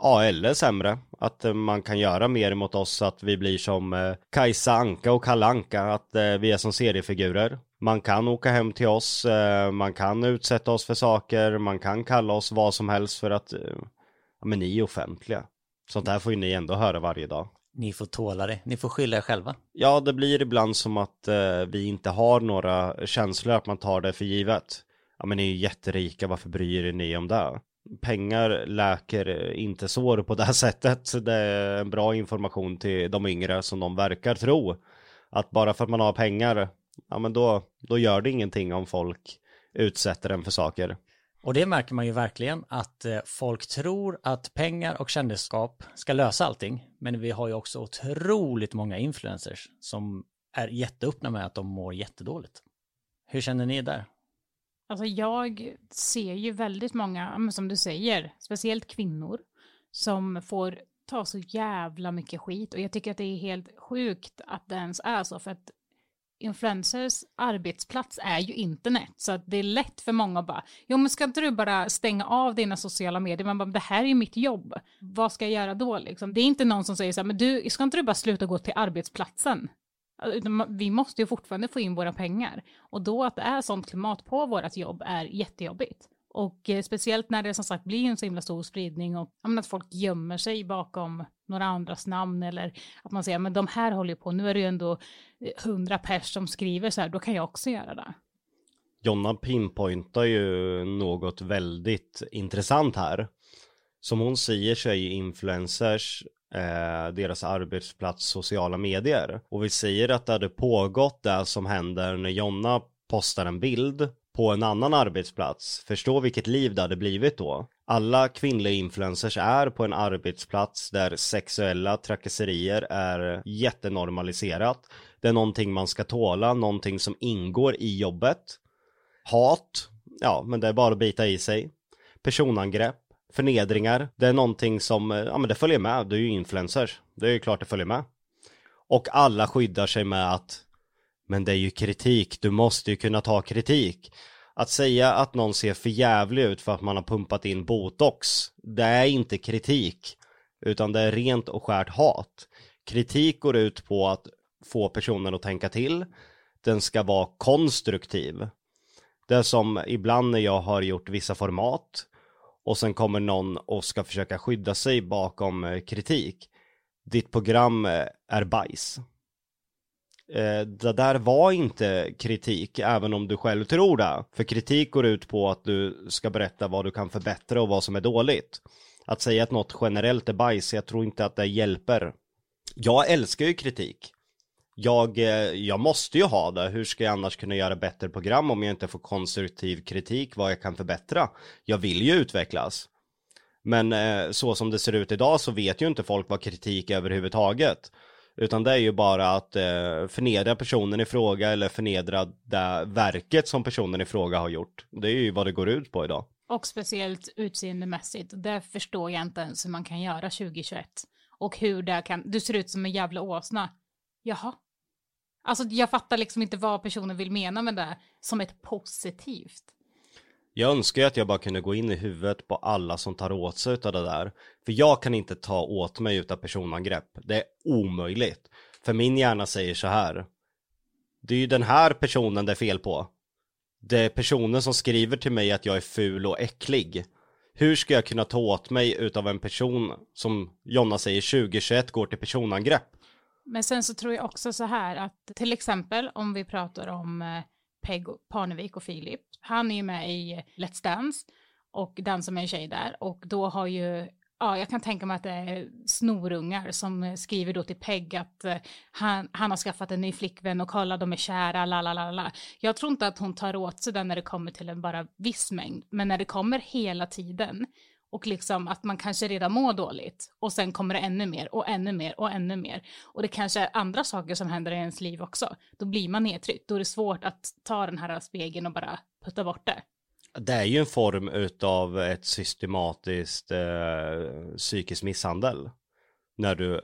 [SPEAKER 1] Ja, eller sämre. Att eh, man kan göra mer mot oss, att vi blir som eh, Kajsa Anka och Kalle Anka, att eh, vi är som seriefigurer. Man kan åka hem till oss, man kan utsätta oss för saker, man kan kalla oss vad som helst för att, ja men ni är offentliga. Sånt här får ju ni ändå höra varje dag.
[SPEAKER 2] Ni får tåla det, ni får skylla er själva.
[SPEAKER 1] Ja, det blir ibland som att eh, vi inte har några känslor, att man tar det för givet. Ja men ni är ju jätterika, varför bryr ni om det? pengar läker inte sår på det här sättet. Det är en bra information till de yngre som de verkar tro. Att bara för att man har pengar, ja men då, då gör det ingenting om folk utsätter en för saker.
[SPEAKER 2] Och det märker man ju verkligen att eh, folk tror att pengar och kändisskap ska lösa allting. Men vi har ju också otroligt många influencers som är jätteöppna med att de mår jättedåligt. Hur känner ni där?
[SPEAKER 3] Alltså jag ser ju väldigt många, som du säger, speciellt kvinnor, som får ta så jävla mycket skit. Och jag tycker att det är helt sjukt att det ens är så, för att influencers arbetsplats är ju internet. Så att det är lätt för många att bara, jo men ska inte du bara stänga av dina sociala medier? Man bara, det här är ju mitt jobb. Vad ska jag göra då liksom? Det är inte någon som säger så här, men du, ska inte du bara sluta gå till arbetsplatsen? Vi måste ju fortfarande få in våra pengar. Och då att det är sånt klimat på vårt jobb är jättejobbigt. Och eh, speciellt när det som sagt blir en så himla stor spridning och att folk gömmer sig bakom några andras namn eller att man säger men de här håller ju på, nu är det ju ändå eh, hundra pers som skriver så här, då kan jag också göra det.
[SPEAKER 1] Jonna pinpointar ju något väldigt intressant här. Som hon säger så är ju influencers eh, deras arbetsplats sociala medier. Och vi säger att det hade pågått det som händer när Jonna postar en bild på en annan arbetsplats. Förstå vilket liv det hade blivit då. Alla kvinnliga influencers är på en arbetsplats där sexuella trakasserier är jättenormaliserat. Det är någonting man ska tåla, någonting som ingår i jobbet. Hat, ja men det är bara att bita i sig. personangrepp, förnedringar. Det är någonting som, ja men det följer med, du är ju influencers. Det är ju klart det följer med. Och alla skyddar sig med att, men det är ju kritik, du måste ju kunna ta kritik. Att säga att någon ser för jävlig ut för att man har pumpat in botox, det är inte kritik, utan det är rent och skärt hat. Kritik går ut på att få personen att tänka till, den ska vara konstruktiv. Det är som ibland när jag har gjort vissa format och sen kommer någon och ska försöka skydda sig bakom eh, kritik. Ditt program eh, är bajs. Eh, det där var inte kritik, även om du själv tror det. För kritik går ut på att du ska berätta vad du kan förbättra och vad som är dåligt. Att säga att något generellt är bajs, jag tror inte att det hjälper. Jag älskar ju kritik. Jag, eh, jag måste ju ha det, hur ska jag annars kunna göra bättre program om jag inte får konstruktiv kritik vad jag kan förbättra? Jag vill ju utvecklas. Men eh, så som det ser ut idag så vet ju inte folk vad kritik är överhuvudtaget. Utan det är ju bara att eh, förnedra personen i fråga eller förnedra det verket som personen i fråga har gjort. Det är ju vad det går ut på idag.
[SPEAKER 3] Och speciellt utseendemässigt. Det förstår jag inte ens hur man kan göra 2021. Och hur det kan, du ser ut som en jävla åsna. Jaha. Alltså jag fattar liksom inte vad personen vill mena med det som ett positivt.
[SPEAKER 1] Jag önskar ju att jag bara kunde gå in i huvudet på alla som tar åt sig av det där. För jag kan inte ta åt mig utav personangrepp. Det är omöjligt. För min hjärna säger så här. Det är ju den här personen det är fel på. Det är personen som skriver till mig att jag är ful och äcklig. Hur ska jag kunna ta åt mig utav en person som Jonna säger 2021 går till personangrepp?
[SPEAKER 3] Men sen så tror jag också så här att till exempel om vi pratar om eh, Peg Parnevik och Filip. Han är ju med i eh, Let's Dance och dansar med en tjej där och då har ju Ja, jag kan tänka mig att det är snorungar som eh, skriver då till Peg att eh, han, han har skaffat en ny flickvän och kolla de är kära, la la la la. Jag tror inte att hon tar åt sig den när det kommer till en bara viss mängd, men när det kommer hela tiden och liksom att man kanske redan mår dåligt och sen kommer det ännu mer och ännu mer och ännu mer och det kanske är andra saker som händer i ens liv också. Då blir man nedtryckt, då är det svårt att ta den här spegeln och bara putta bort det.
[SPEAKER 1] Det är ju en form utav ett systematiskt eh, psykisk misshandel. När du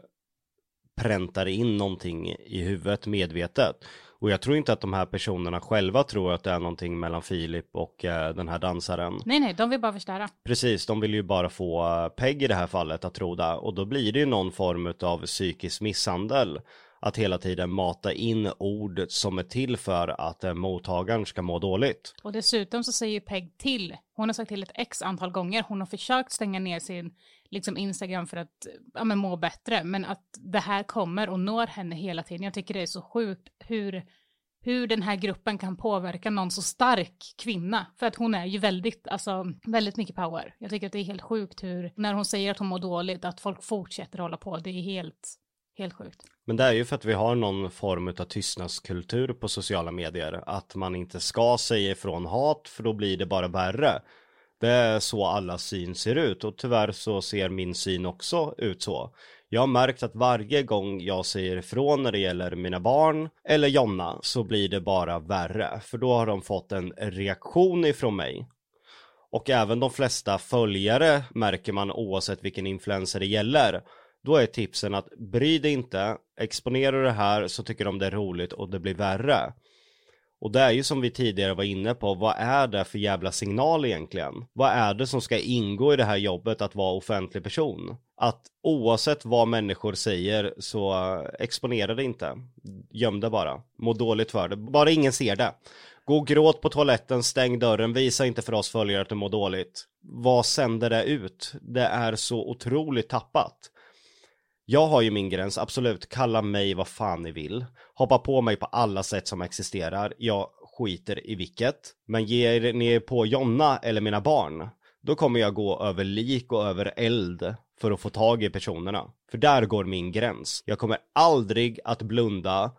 [SPEAKER 1] präntar in någonting i huvudet medvetet. Och jag tror inte att de här personerna själva tror att det är någonting mellan Filip och eh, den här dansaren.
[SPEAKER 3] Nej, nej, de vill bara förstöra.
[SPEAKER 1] Precis, de vill ju bara få eh, Peg i det här fallet att tro det. Och då blir det ju någon form av psykisk misshandel. Att hela tiden mata in ord som är till för att eh, mottagaren ska må dåligt.
[SPEAKER 3] Och dessutom så säger Peg till, hon har sagt till ett x antal gånger, hon har försökt stänga ner sin liksom Instagram för att ja, men må bättre, men att det här kommer och når henne hela tiden. Jag tycker det är så sjukt hur, hur den här gruppen kan påverka någon så stark kvinna, för att hon är ju väldigt, alltså väldigt mycket power. Jag tycker att det är helt sjukt hur, när hon säger att hon mår dåligt, att folk fortsätter hålla på, det är helt, helt sjukt.
[SPEAKER 1] Men det är ju för att vi har någon form av tystnadskultur på sociala medier. Att man inte ska säga ifrån hat för då blir det bara värre. Det är så alla syn ser ut och tyvärr så ser min syn också ut så. Jag har märkt att varje gång jag säger ifrån när det gäller mina barn eller Jonna så blir det bara värre. För då har de fått en reaktion ifrån mig. Och även de flesta följare märker man oavsett vilken influencer det gäller. Då är tipsen att bry dig inte, exponera det här så tycker de det är roligt och det blir värre. Och det är ju som vi tidigare var inne på, vad är det för jävla signal egentligen? Vad är det som ska ingå i det här jobbet att vara offentlig person? Att oavsett vad människor säger så eh, exponera det inte. Göm det bara. Må dåligt för det. Bara ingen ser det. Gå och gråt på toaletten, stäng dörren, visa inte för oss följare att du mår dåligt. Vad sänder det ut? Det är så otroligt tappat. Jag har ju min gräns, absolut, kalla mig vad fan ni vill. Hoppa på mig på alla sätt som existerar. Jag skiter i vilket. Men ger ni er på Jonna eller mina barn, då kommer jag gå över lik och över eld för att få tag i personerna. För där går min gräns. Jag kommer aldrig att blunda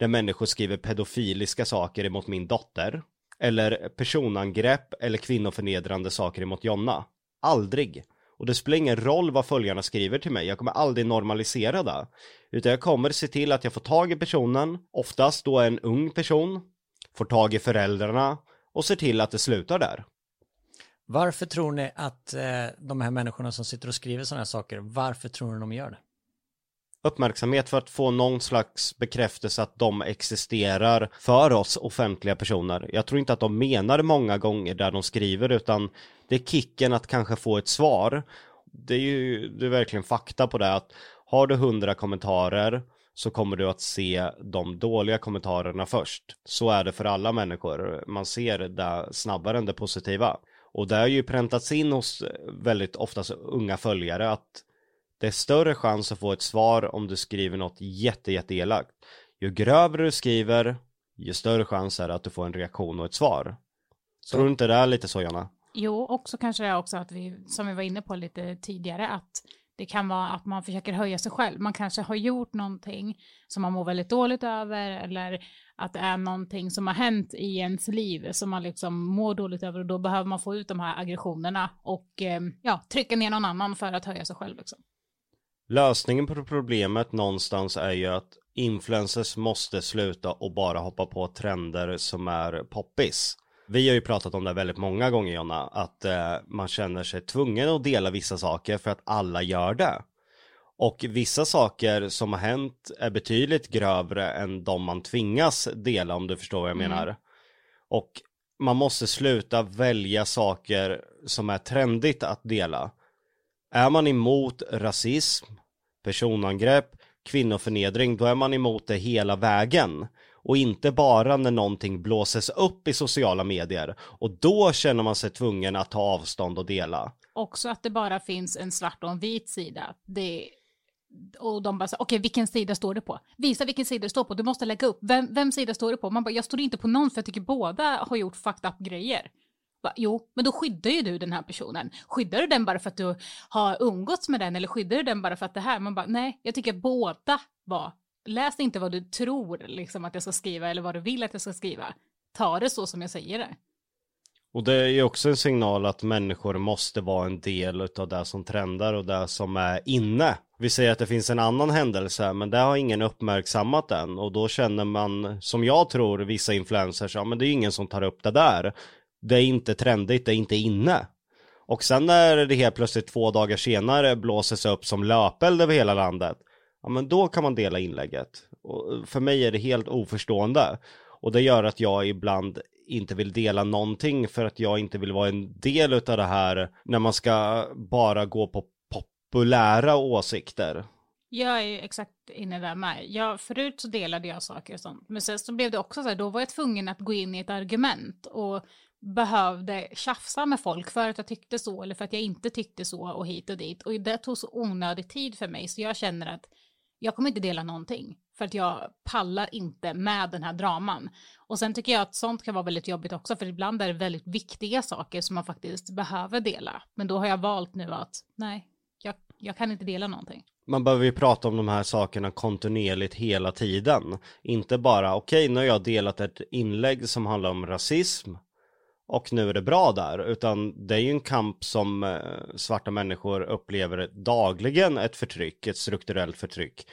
[SPEAKER 1] när människor skriver pedofiliska saker emot min dotter. Eller personangrepp eller kvinnoförnedrande saker emot Jonna. Aldrig. Och det spelar ingen roll vad följarna skriver till mig, jag kommer aldrig normalisera det. Utan jag kommer se till att jag får tag i personen, oftast då en ung person, får tag i föräldrarna och ser till att det slutar där.
[SPEAKER 2] Varför tror ni att eh, de här människorna som sitter och skriver sådana här saker, varför tror ni de gör det?
[SPEAKER 1] Uppmärksamhet för att få någon slags bekräftelse att de existerar för oss offentliga personer. Jag tror inte att de menar många gånger där de skriver utan det är kicken att kanske få ett svar. Det är ju det är verkligen fakta på det att har du hundra kommentarer så kommer du att se de dåliga kommentarerna först. Så är det för alla människor. Man ser det snabbare än det positiva. Och det har ju präntats in hos väldigt oftast unga följare att det är större chans att få ett svar om du skriver något jätte, jätte elakt. Ju grövre du skriver, ju större chans är det att du får en reaktion och ett svar. Så. Tror du inte det är lite så, Jonna?
[SPEAKER 3] Jo, också kanske det är också att vi, som vi var inne på lite tidigare, att det kan vara att man försöker höja sig själv. Man kanske har gjort någonting som man mår väldigt dåligt över eller att det är någonting som har hänt i ens liv som man liksom mår dåligt över och då behöver man få ut de här aggressionerna och eh, ja, trycka ner någon annan för att höja sig själv. Liksom.
[SPEAKER 1] Lösningen på problemet någonstans är ju att influencers måste sluta och bara hoppa på trender som är poppis. Vi har ju pratat om det väldigt många gånger Jonna, att eh, man känner sig tvungen att dela vissa saker för att alla gör det. Och vissa saker som har hänt är betydligt grövre än de man tvingas dela om du förstår vad jag mm. menar. Och man måste sluta välja saker som är trendigt att dela. Är man emot rasism, personangrepp, kvinnoförnedring, då är man emot det hela vägen. Och inte bara när någonting blåses upp i sociala medier. Och då känner man sig tvungen att ta avstånd och dela.
[SPEAKER 3] Också att det bara finns en svart och en vit sida. Det och de bara, okej okay, vilken sida står du på? Visa vilken sida du står på, du måste lägga upp. Vem, vem sida står du på? Man bara, jag står inte på någon för jag tycker båda har gjort fucked up grejer. Bara, jo, men då skyddar ju du den här personen. Skyddar du den bara för att du har umgåtts med den eller skyddar du den bara för att det här? Man bara, nej, jag tycker båda var. Läs inte vad du tror liksom att jag ska skriva eller vad du vill att jag ska skriva. Ta det så som jag säger det.
[SPEAKER 1] Och det är ju också en signal att människor måste vara en del av det som trendar och det som är inne. Vi säger att det finns en annan händelse men det har ingen uppmärksammat än och då känner man som jag tror vissa influencers, ja men det är ingen som tar upp det där. Det är inte trendigt, det är inte inne. Och sen när det helt plötsligt två dagar senare blåses upp som löpeld över hela landet, ja men då kan man dela inlägget. Och eh, för mig är det helt oförstående. Och det gör att jag ibland inte vill dela någonting för att jag inte vill vara en del av det här när man ska bara gå på populära åsikter.
[SPEAKER 3] Jag är exakt inne där med. Jag, förut så delade jag saker och sånt, men sen så blev det också så här, då var jag tvungen att gå in i ett argument och behövde tjafsa med folk för att jag tyckte så eller för att jag inte tyckte så och hit och dit. Och det tog så onödig tid för mig så jag känner att jag kommer inte dela någonting för att jag pallar inte med den här draman. Och sen tycker jag att sånt kan vara väldigt jobbigt också för ibland är det väldigt viktiga saker som man faktiskt behöver dela. Men då har jag valt nu att nej, jag, jag kan inte dela någonting.
[SPEAKER 1] Man behöver ju prata om de här sakerna kontinuerligt hela tiden. Inte bara okej, okay, nu har jag delat ett inlägg som handlar om rasism och nu är det bra där, utan det är ju en kamp som eh, svarta människor upplever dagligen ett förtryck, ett strukturellt förtryck.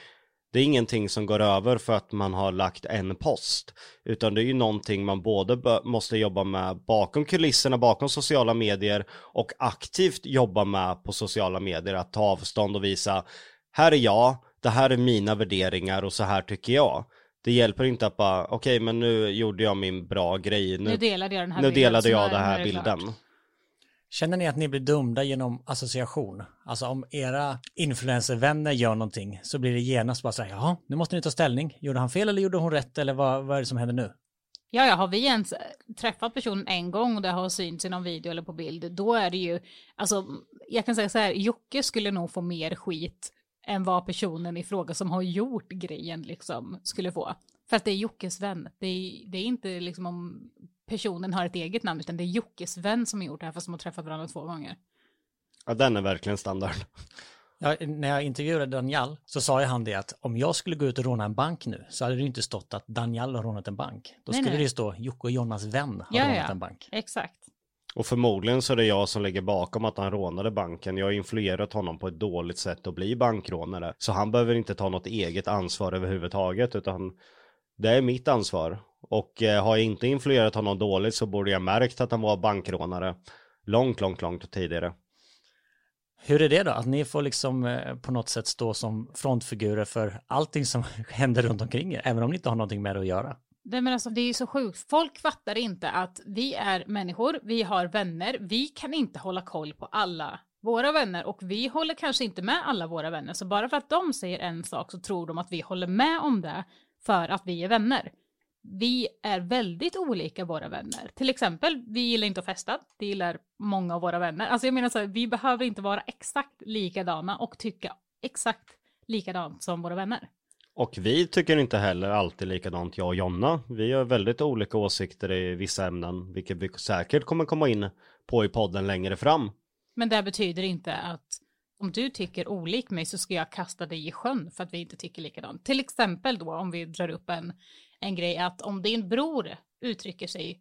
[SPEAKER 1] Det är ingenting som går över för att man har lagt en post, utan det är ju någonting man både måste jobba med bakom kulisserna, bakom sociala medier och aktivt jobba med på sociala medier, att ta avstånd och visa här är jag, det här är mina värderingar och så här tycker jag. Det hjälper inte att bara, okej okay, men nu gjorde jag min bra grej.
[SPEAKER 3] Nu, nu delade jag den här
[SPEAKER 1] nu bilden. delade jag den här bilden. Klart.
[SPEAKER 2] Känner ni att ni blir dömda genom association? Alltså om era influencervänner gör någonting så blir det genast bara så här, jaha, nu måste ni ta ställning. Gjorde han fel eller gjorde hon rätt eller vad, vad är det som händer nu?
[SPEAKER 3] Ja, ja, har vi ens träffat personen en gång och det har synts i någon video eller på bild, då är det ju, alltså, jag kan säga så här, Jocke skulle nog få mer skit än vad personen i fråga som har gjort grejen liksom skulle få. För att det är Jockes vän. Det är, det är inte liksom om personen har ett eget namn utan det är Jockes vän som har gjort det här fast de har träffat varandra två gånger.
[SPEAKER 1] Ja, den är verkligen standard.
[SPEAKER 2] Ja, när jag intervjuade Daniel så sa ju han det att om jag skulle gå ut och råna en bank nu så hade det inte stått att Daniel har rånat en bank. Då nej, skulle nej. det ju stå Jocke och Jonas vän har ja, rånat ja. en bank.
[SPEAKER 3] Exakt.
[SPEAKER 1] Och förmodligen så är det jag som ligger bakom att han rånade banken. Jag har influerat honom på ett dåligt sätt att bli bankrånare. Så han behöver inte ta något eget ansvar överhuvudtaget utan det är mitt ansvar. Och eh, har jag inte influerat honom dåligt så borde jag märkt att han var bankrånare. långt, långt, långt tidigare.
[SPEAKER 2] Hur är det då? Att ni får liksom eh, på något sätt stå som frontfigurer för allting som (laughs) händer runt omkring er, även om ni inte har någonting med det att göra?
[SPEAKER 3] Det, men alltså, det är ju så sjukt. Folk fattar inte att vi är människor, vi har vänner, vi kan inte hålla koll på alla våra vänner och vi håller kanske inte med alla våra vänner. Så bara för att de säger en sak så tror de att vi håller med om det för att vi är vänner. Vi är väldigt olika våra vänner. Till exempel, vi gillar inte att festa. Det gillar många av våra vänner. Alltså jag menar så här, vi behöver inte vara exakt likadana och tycka exakt likadant som våra vänner.
[SPEAKER 1] Och vi tycker inte heller alltid likadant, jag och Jonna. Vi har väldigt olika åsikter i vissa ämnen, vilket vi säkert kommer komma in på i podden längre fram.
[SPEAKER 3] Men det betyder inte att om du tycker olik mig så ska jag kasta dig i sjön för att vi inte tycker likadant. Till exempel då om vi drar upp en, en grej att om din bror uttrycker sig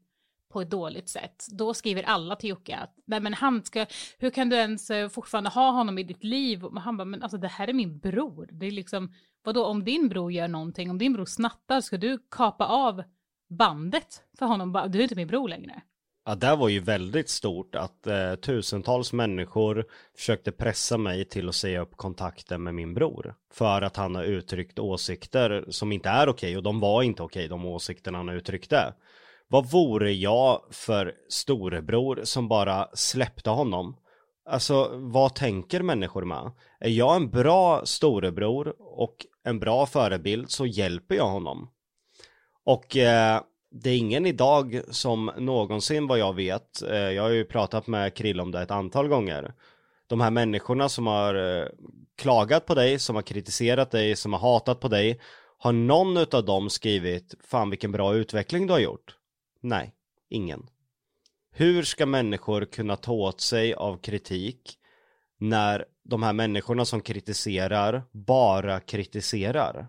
[SPEAKER 3] på ett dåligt sätt, då skriver alla till Jocke att nej men han ska, hur kan du ens eh, fortfarande ha honom i ditt liv? Och han bara, men alltså det här är min bror. Det är liksom, vadå om din bror gör någonting, om din bror snattar, ska du kapa av bandet för honom? Du är inte min bror längre.
[SPEAKER 1] Ja, det var ju väldigt stort att eh, tusentals människor försökte pressa mig till att säga upp kontakten med min bror. För att han har uttryckt åsikter som inte är okej och de var inte okej, de åsikterna han uttryckte. Vad vore jag för storebror som bara släppte honom? Alltså, vad tänker människor med? Är jag en bra storebror och en bra förebild så hjälper jag honom. Och eh, det är ingen idag som någonsin vad jag vet, eh, jag har ju pratat med Krill om det ett antal gånger. De här människorna som har eh, klagat på dig, som har kritiserat dig, som har hatat på dig. Har någon av dem skrivit, fan vilken bra utveckling du har gjort? Nej, ingen. Hur ska människor kunna ta åt sig av kritik när de här människorna som kritiserar bara kritiserar?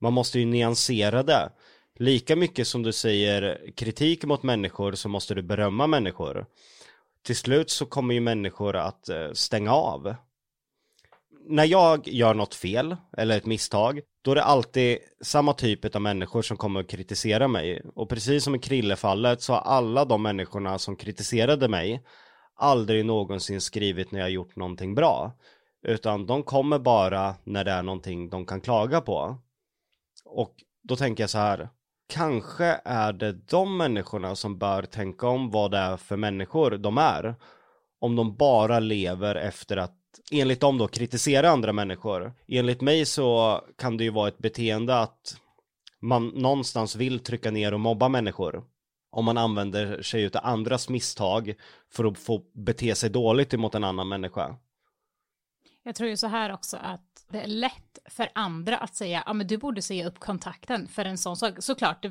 [SPEAKER 1] Man måste ju nyansera det. Lika mycket som du säger kritik mot människor så måste du berömma människor. Till slut så kommer ju människor att eh, stänga av. När jag gör något fel eller ett misstag, då är det alltid samma typ av människor som kommer att kritisera mig. Och precis som i Krillefallet så har alla de människorna som kritiserade mig aldrig någonsin skrivit när jag gjort någonting bra. Utan de kommer bara när det är någonting de kan klaga på. Och då tänker jag så här, kanske är det de människorna som bör tänka om vad det är för människor de är. Om de bara lever efter att, enligt dem då, kritisera andra människor. Enligt mig så kan det ju vara ett beteende att man någonstans vill trycka ner och mobba människor. Om man använder sig av andras misstag för att få bete sig dåligt emot en annan människa.
[SPEAKER 3] Jag tror ju så här också att det är lätt för andra att säga, ja men du borde säga upp kontakten för en sån sak. Såklart, du,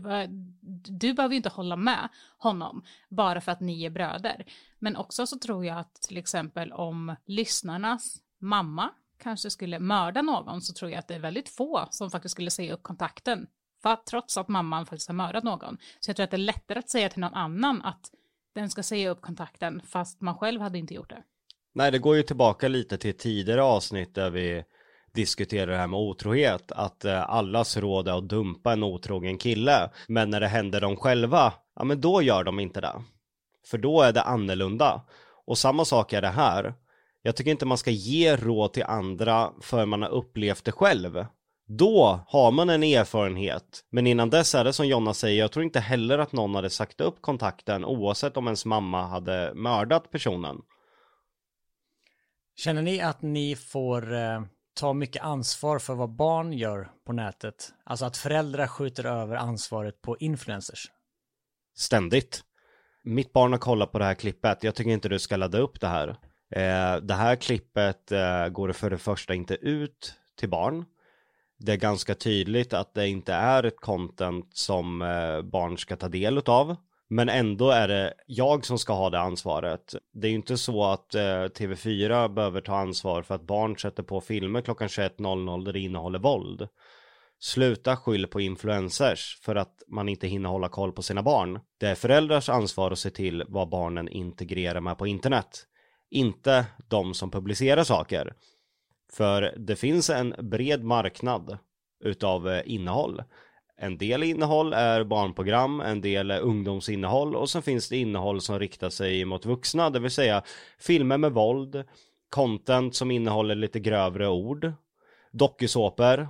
[SPEAKER 3] du behöver ju inte hålla med honom bara för att ni är bröder. Men också så tror jag att till exempel om lyssnarnas mamma kanske skulle mörda någon så tror jag att det är väldigt få som faktiskt skulle säga upp kontakten. För trots att mamman faktiskt har mördat någon. Så jag tror att det är lättare att säga till någon annan att den ska säga upp kontakten fast man själv hade inte gjort det.
[SPEAKER 1] Nej, det går ju tillbaka lite till tidigare avsnitt där vi diskuterar det här med otrohet. Att eh, allas råd är att dumpa en otrogen kille. Men när det händer dem själva, ja men då gör de inte det. För då är det annorlunda. Och samma sak är det här. Jag tycker inte man ska ge råd till andra för man har upplevt det själv. Då har man en erfarenhet. Men innan dess är det som Jonna säger, jag tror inte heller att någon hade sagt upp kontakten oavsett om ens mamma hade mördat personen.
[SPEAKER 2] Känner ni att ni får eh, ta mycket ansvar för vad barn gör på nätet? Alltså att föräldrar skjuter över ansvaret på influencers?
[SPEAKER 1] Ständigt. Mitt barn har kollat på det här klippet, jag tycker inte du ska ladda upp det här. Eh, det här klippet eh, går för det första inte ut till barn. Det är ganska tydligt att det inte är ett content som eh, barn ska ta del av. Men ändå är det jag som ska ha det ansvaret. Det är ju inte så att eh, TV4 behöver ta ansvar för att barn sätter på filmer klockan 21.00 där det innehåller våld. Sluta skyll på influencers för att man inte hinner hålla koll på sina barn. Det är föräldrars ansvar att se till vad barnen integrerar med på internet. Inte de som publicerar saker. För det finns en bred marknad utav eh, innehåll en del innehåll är barnprogram, en del är ungdomsinnehåll och sen finns det innehåll som riktar sig mot vuxna, det vill säga filmer med våld, content som innehåller lite grövre ord, dokusåpor,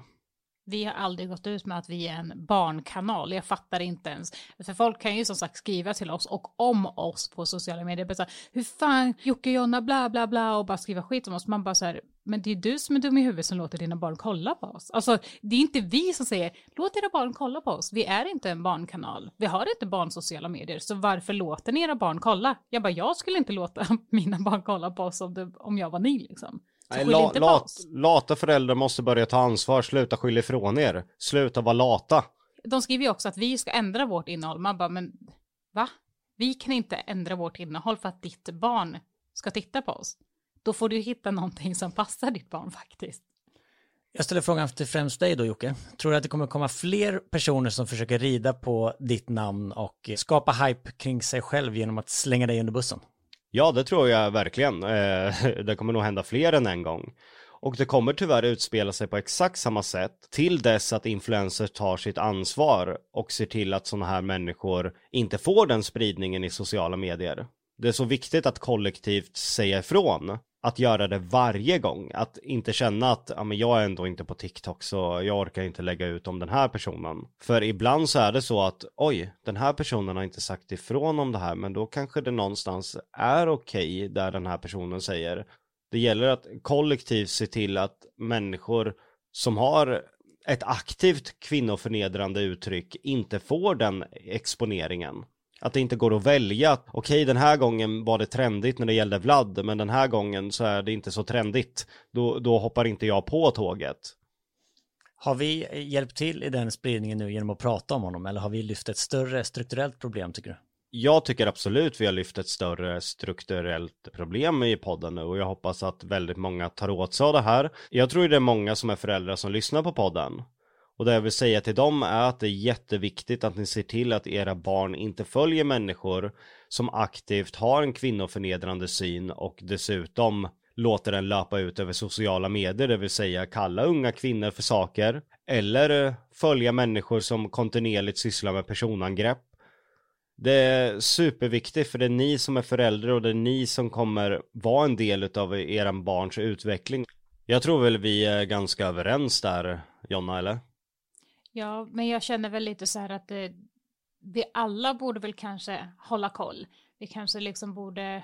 [SPEAKER 3] vi har aldrig gått ut med att vi är en barnkanal. Jag fattar inte ens. För folk kan ju som sagt skriva till oss och om oss på sociala medier. Bara så här, Hur fan, Jocke och Jonna, bla bla bla och bara skriva skit om oss. Man bara så här, men det är du som är dum i huvudet som låter dina barn kolla på oss. Alltså, det är inte vi som säger, låt era barn kolla på oss. Vi är inte en barnkanal. Vi har inte barnsociala medier, så varför låter ni era barn kolla? Jag bara, jag skulle inte låta (laughs) mina barn kolla på oss om, det, om jag var ni liksom.
[SPEAKER 1] Nej,
[SPEAKER 3] skyll
[SPEAKER 1] la,
[SPEAKER 3] inte
[SPEAKER 1] lat, lata föräldrar måste börja ta ansvar, sluta skylla ifrån er, sluta vara lata.
[SPEAKER 3] De skriver ju också att vi ska ändra vårt innehåll. Man bara, men va? Vi kan inte ändra vårt innehåll för att ditt barn ska titta på oss. Då får du hitta någonting som passar ditt barn faktiskt.
[SPEAKER 2] Jag ställer frågan till främst dig då Jocke. Tror du att det kommer komma fler personer som försöker rida på ditt namn och skapa hype kring sig själv genom att slänga dig under bussen?
[SPEAKER 1] Ja, det tror jag verkligen. Eh, (laughs) det kommer nog hända fler än en gång. Och det kommer tyvärr utspela sig på exakt samma sätt till dess att influencers tar sitt ansvar och ser till att sådana här människor inte får den spridningen i sociala medier. Det är så viktigt att kollektivt säga ifrån. Att göra det varje gång. Att inte känna att ja, men jag är ändå inte på TikTok så jag orkar inte lägga ut om den här personen. För ibland så är det så att oj, den här personen har inte sagt ifrån om det här men då kanske det någonstans är okej där den här personen säger. Det gäller att kollektivt se till att människor som har ett aktivt kvinnoförnedrande uttryck inte får den exponeringen. Att det inte går att välja okej den här gången var det trendigt när det gällde Vlad men den här gången så är det inte så trendigt. Då, då hoppar inte jag på tåget.
[SPEAKER 2] Har vi hjälpt till i den spridningen nu genom att prata om honom eller har vi lyft ett större strukturellt problem tycker du?
[SPEAKER 1] Jag tycker absolut vi har lyft ett större strukturellt problem i podden nu och jag hoppas att väldigt många tar åt sig av det här. Jag tror det är många som är föräldrar som lyssnar på podden. Och det jag vill säga till dem är att det är jätteviktigt att ni ser till att era barn inte följer människor som aktivt har en kvinnoförnedrande syn och dessutom låter den löpa ut över sociala medier, det vill säga kalla unga kvinnor för saker eller följa människor som kontinuerligt sysslar med personangrepp. Det är superviktigt för det är ni som är föräldrar och det är ni som kommer vara en del av era barns utveckling. Jag tror väl vi är ganska överens där, Jonna, eller?
[SPEAKER 3] Ja, men jag känner väl lite så här att det, vi alla borde väl kanske hålla koll. Vi kanske liksom borde...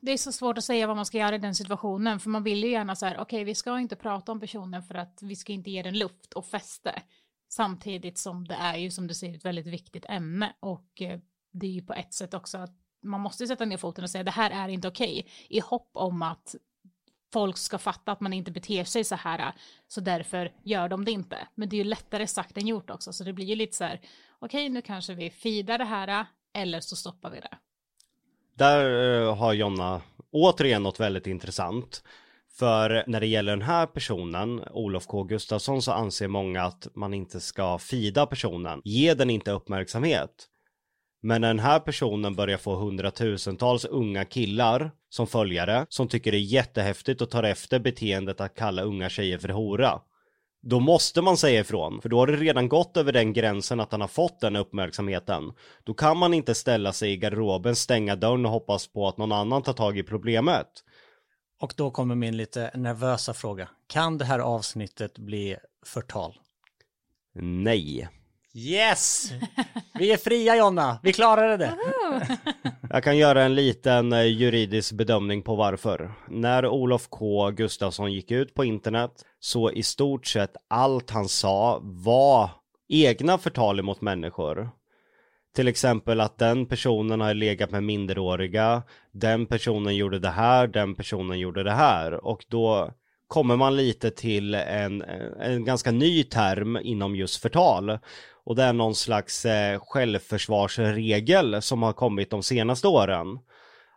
[SPEAKER 3] Det är så svårt att säga vad man ska göra i den situationen, för man vill ju gärna så här, okej, vi ska inte prata om personen för att vi ska inte ge den luft och fäste. Samtidigt som det är ju som du säger ett väldigt viktigt ämne och eh, det är ju på ett sätt också att man måste sätta ner foten och säga det här är inte okej i hopp om att folk ska fatta att man inte beter sig så här så därför gör de det inte. Men det är ju lättare sagt än gjort också så det blir ju lite så här okej nu kanske vi fidar det här eller så stoppar vi det.
[SPEAKER 1] Där eh, har Jonna återigen något väldigt intressant. För när det gäller den här personen, Olof K Gustafsson, så anser många att man inte ska fida personen. Ge den inte uppmärksamhet. Men när den här personen börjar få hundratusentals unga killar som följare, som tycker det är jättehäftigt och tar efter beteendet att kalla unga tjejer för hora. Då måste man säga ifrån, för då har det redan gått över den gränsen att han har fått den uppmärksamheten. Då kan man inte ställa sig i garderoben, stänga dörren och hoppas på att någon annan tar tag i problemet.
[SPEAKER 2] Och då kommer min lite nervösa fråga. Kan det här avsnittet bli förtal?
[SPEAKER 1] Nej.
[SPEAKER 2] Yes! Vi är fria Jonna, vi klarade det.
[SPEAKER 1] Jag kan göra en liten eh, juridisk bedömning på varför. När Olof K Gustafsson gick ut på internet så i stort sett allt han sa var egna förtal mot människor. Till exempel att den personen har legat med minderåriga, den personen gjorde det här, den personen gjorde det här och då kommer man lite till en, en ganska ny term inom just förtal. Och det är någon slags eh, självförsvarsregel som har kommit de senaste åren.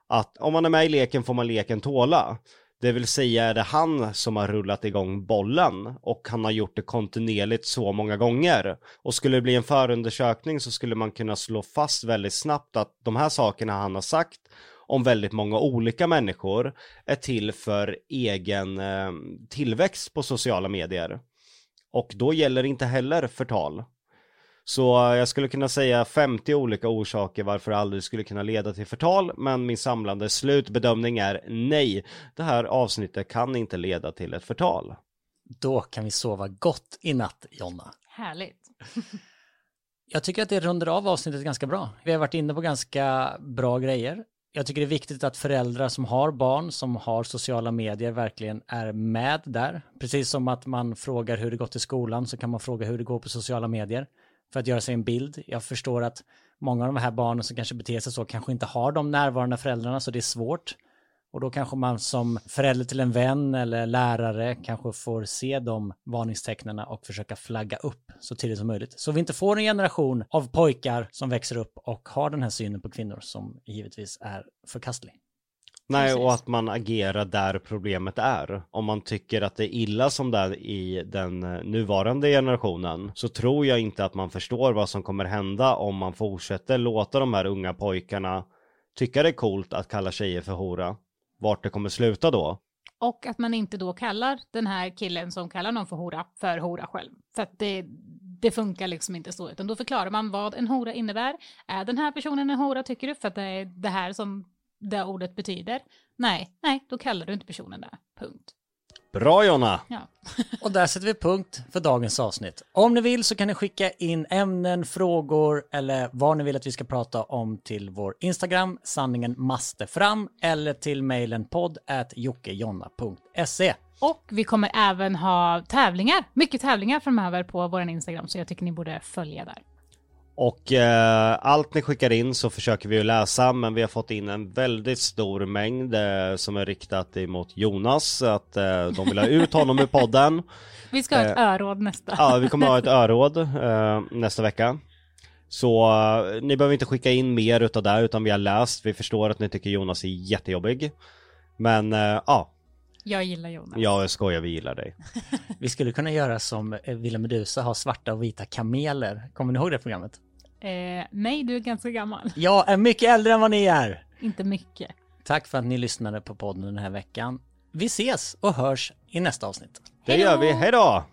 [SPEAKER 1] Att om man är med i leken får man leken tåla. Det vill säga är det han som har rullat igång bollen och han har gjort det kontinuerligt så många gånger. Och skulle det bli en förundersökning så skulle man kunna slå fast väldigt snabbt att de här sakerna han har sagt om väldigt många olika människor är till för egen eh, tillväxt på sociala medier. Och då gäller inte heller förtal. Så jag skulle kunna säga 50 olika orsaker varför det aldrig skulle kunna leda till förtal, men min samlande slutbedömning är nej. Det här avsnittet kan inte leda till ett förtal.
[SPEAKER 2] Då kan vi sova gott i natt, Jonna.
[SPEAKER 3] Härligt. (laughs)
[SPEAKER 2] Jag tycker att det rundar av avsnittet ganska bra. Vi har varit inne på ganska bra grejer. Jag tycker det är viktigt att föräldrar som har barn som har sociala medier verkligen är med där. Precis som att man frågar hur det gått i skolan så kan man fråga hur det går på sociala medier för att göra sig en bild. Jag förstår att många av de här barnen som kanske beter sig så kanske inte har de närvarande föräldrarna så det är svårt. Och då kanske man som förälder till en vän eller lärare kanske får se de varningstecknen och försöka flagga upp så tidigt som möjligt. Så vi inte får en generation av pojkar som växer upp och har den här synen på kvinnor som givetvis är förkastlig.
[SPEAKER 1] Nej,
[SPEAKER 3] Precis.
[SPEAKER 1] och att man agerar där problemet är. Om man tycker att det är illa som det är i den eh, nuvarande generationen så tror jag inte att man förstår vad som kommer hända om man fortsätter låta de här unga pojkarna tycka det är coolt att kalla tjejer för hora. Vart det kommer sluta då.
[SPEAKER 3] Och att man inte då kallar den här killen som kallar någon för hora för hora själv. För att det, det funkar liksom inte så, utan då förklarar man vad en hora innebär. Är den här personen en hora tycker du för att det är det här som det ordet betyder? Nej, nej, då kallar du inte personen det. Punkt.
[SPEAKER 1] Bra Jonna!
[SPEAKER 3] Ja. (laughs)
[SPEAKER 2] Och där sätter vi punkt för dagens avsnitt. Om ni vill så kan ni skicka in ämnen, frågor eller vad ni vill att vi ska prata om till vår Instagram, sanningen måste fram, eller till mejlen podd at jockejonna.se.
[SPEAKER 3] Och vi kommer även ha tävlingar, mycket tävlingar framöver på vår Instagram, så jag tycker ni borde följa där.
[SPEAKER 1] Och eh, allt ni skickar in så försöker vi ju läsa men vi har fått in en väldigt stor mängd eh, som är riktat emot Jonas att eh, de vill ha ut honom ur podden. (laughs)
[SPEAKER 3] Vi ska ha ett öråd nästa.
[SPEAKER 1] Ja, vi kommer ha ett (laughs) öråd eh, nästa vecka. Så eh, ni behöver inte skicka in mer utav det utan vi har läst. Vi förstår att ni tycker Jonas är jättejobbig. Men eh, ja,
[SPEAKER 3] Jag gillar Jonas.
[SPEAKER 1] jag skojar, vi gillar dig. (laughs)
[SPEAKER 2] Vi skulle kunna göra som eh, Villa Medusa, ha svarta och vita kameler. Kommer ni ihåg det programmet?
[SPEAKER 3] Eh, nej, du är ganska gammal.
[SPEAKER 2] Jag är mycket äldre än vad ni är.
[SPEAKER 3] Inte mycket.
[SPEAKER 2] Tack för att ni lyssnade på podden den här veckan. Vi ses och hörs i nästa avsnitt.
[SPEAKER 1] Det
[SPEAKER 3] Hej då!
[SPEAKER 1] gör vi, hejdå!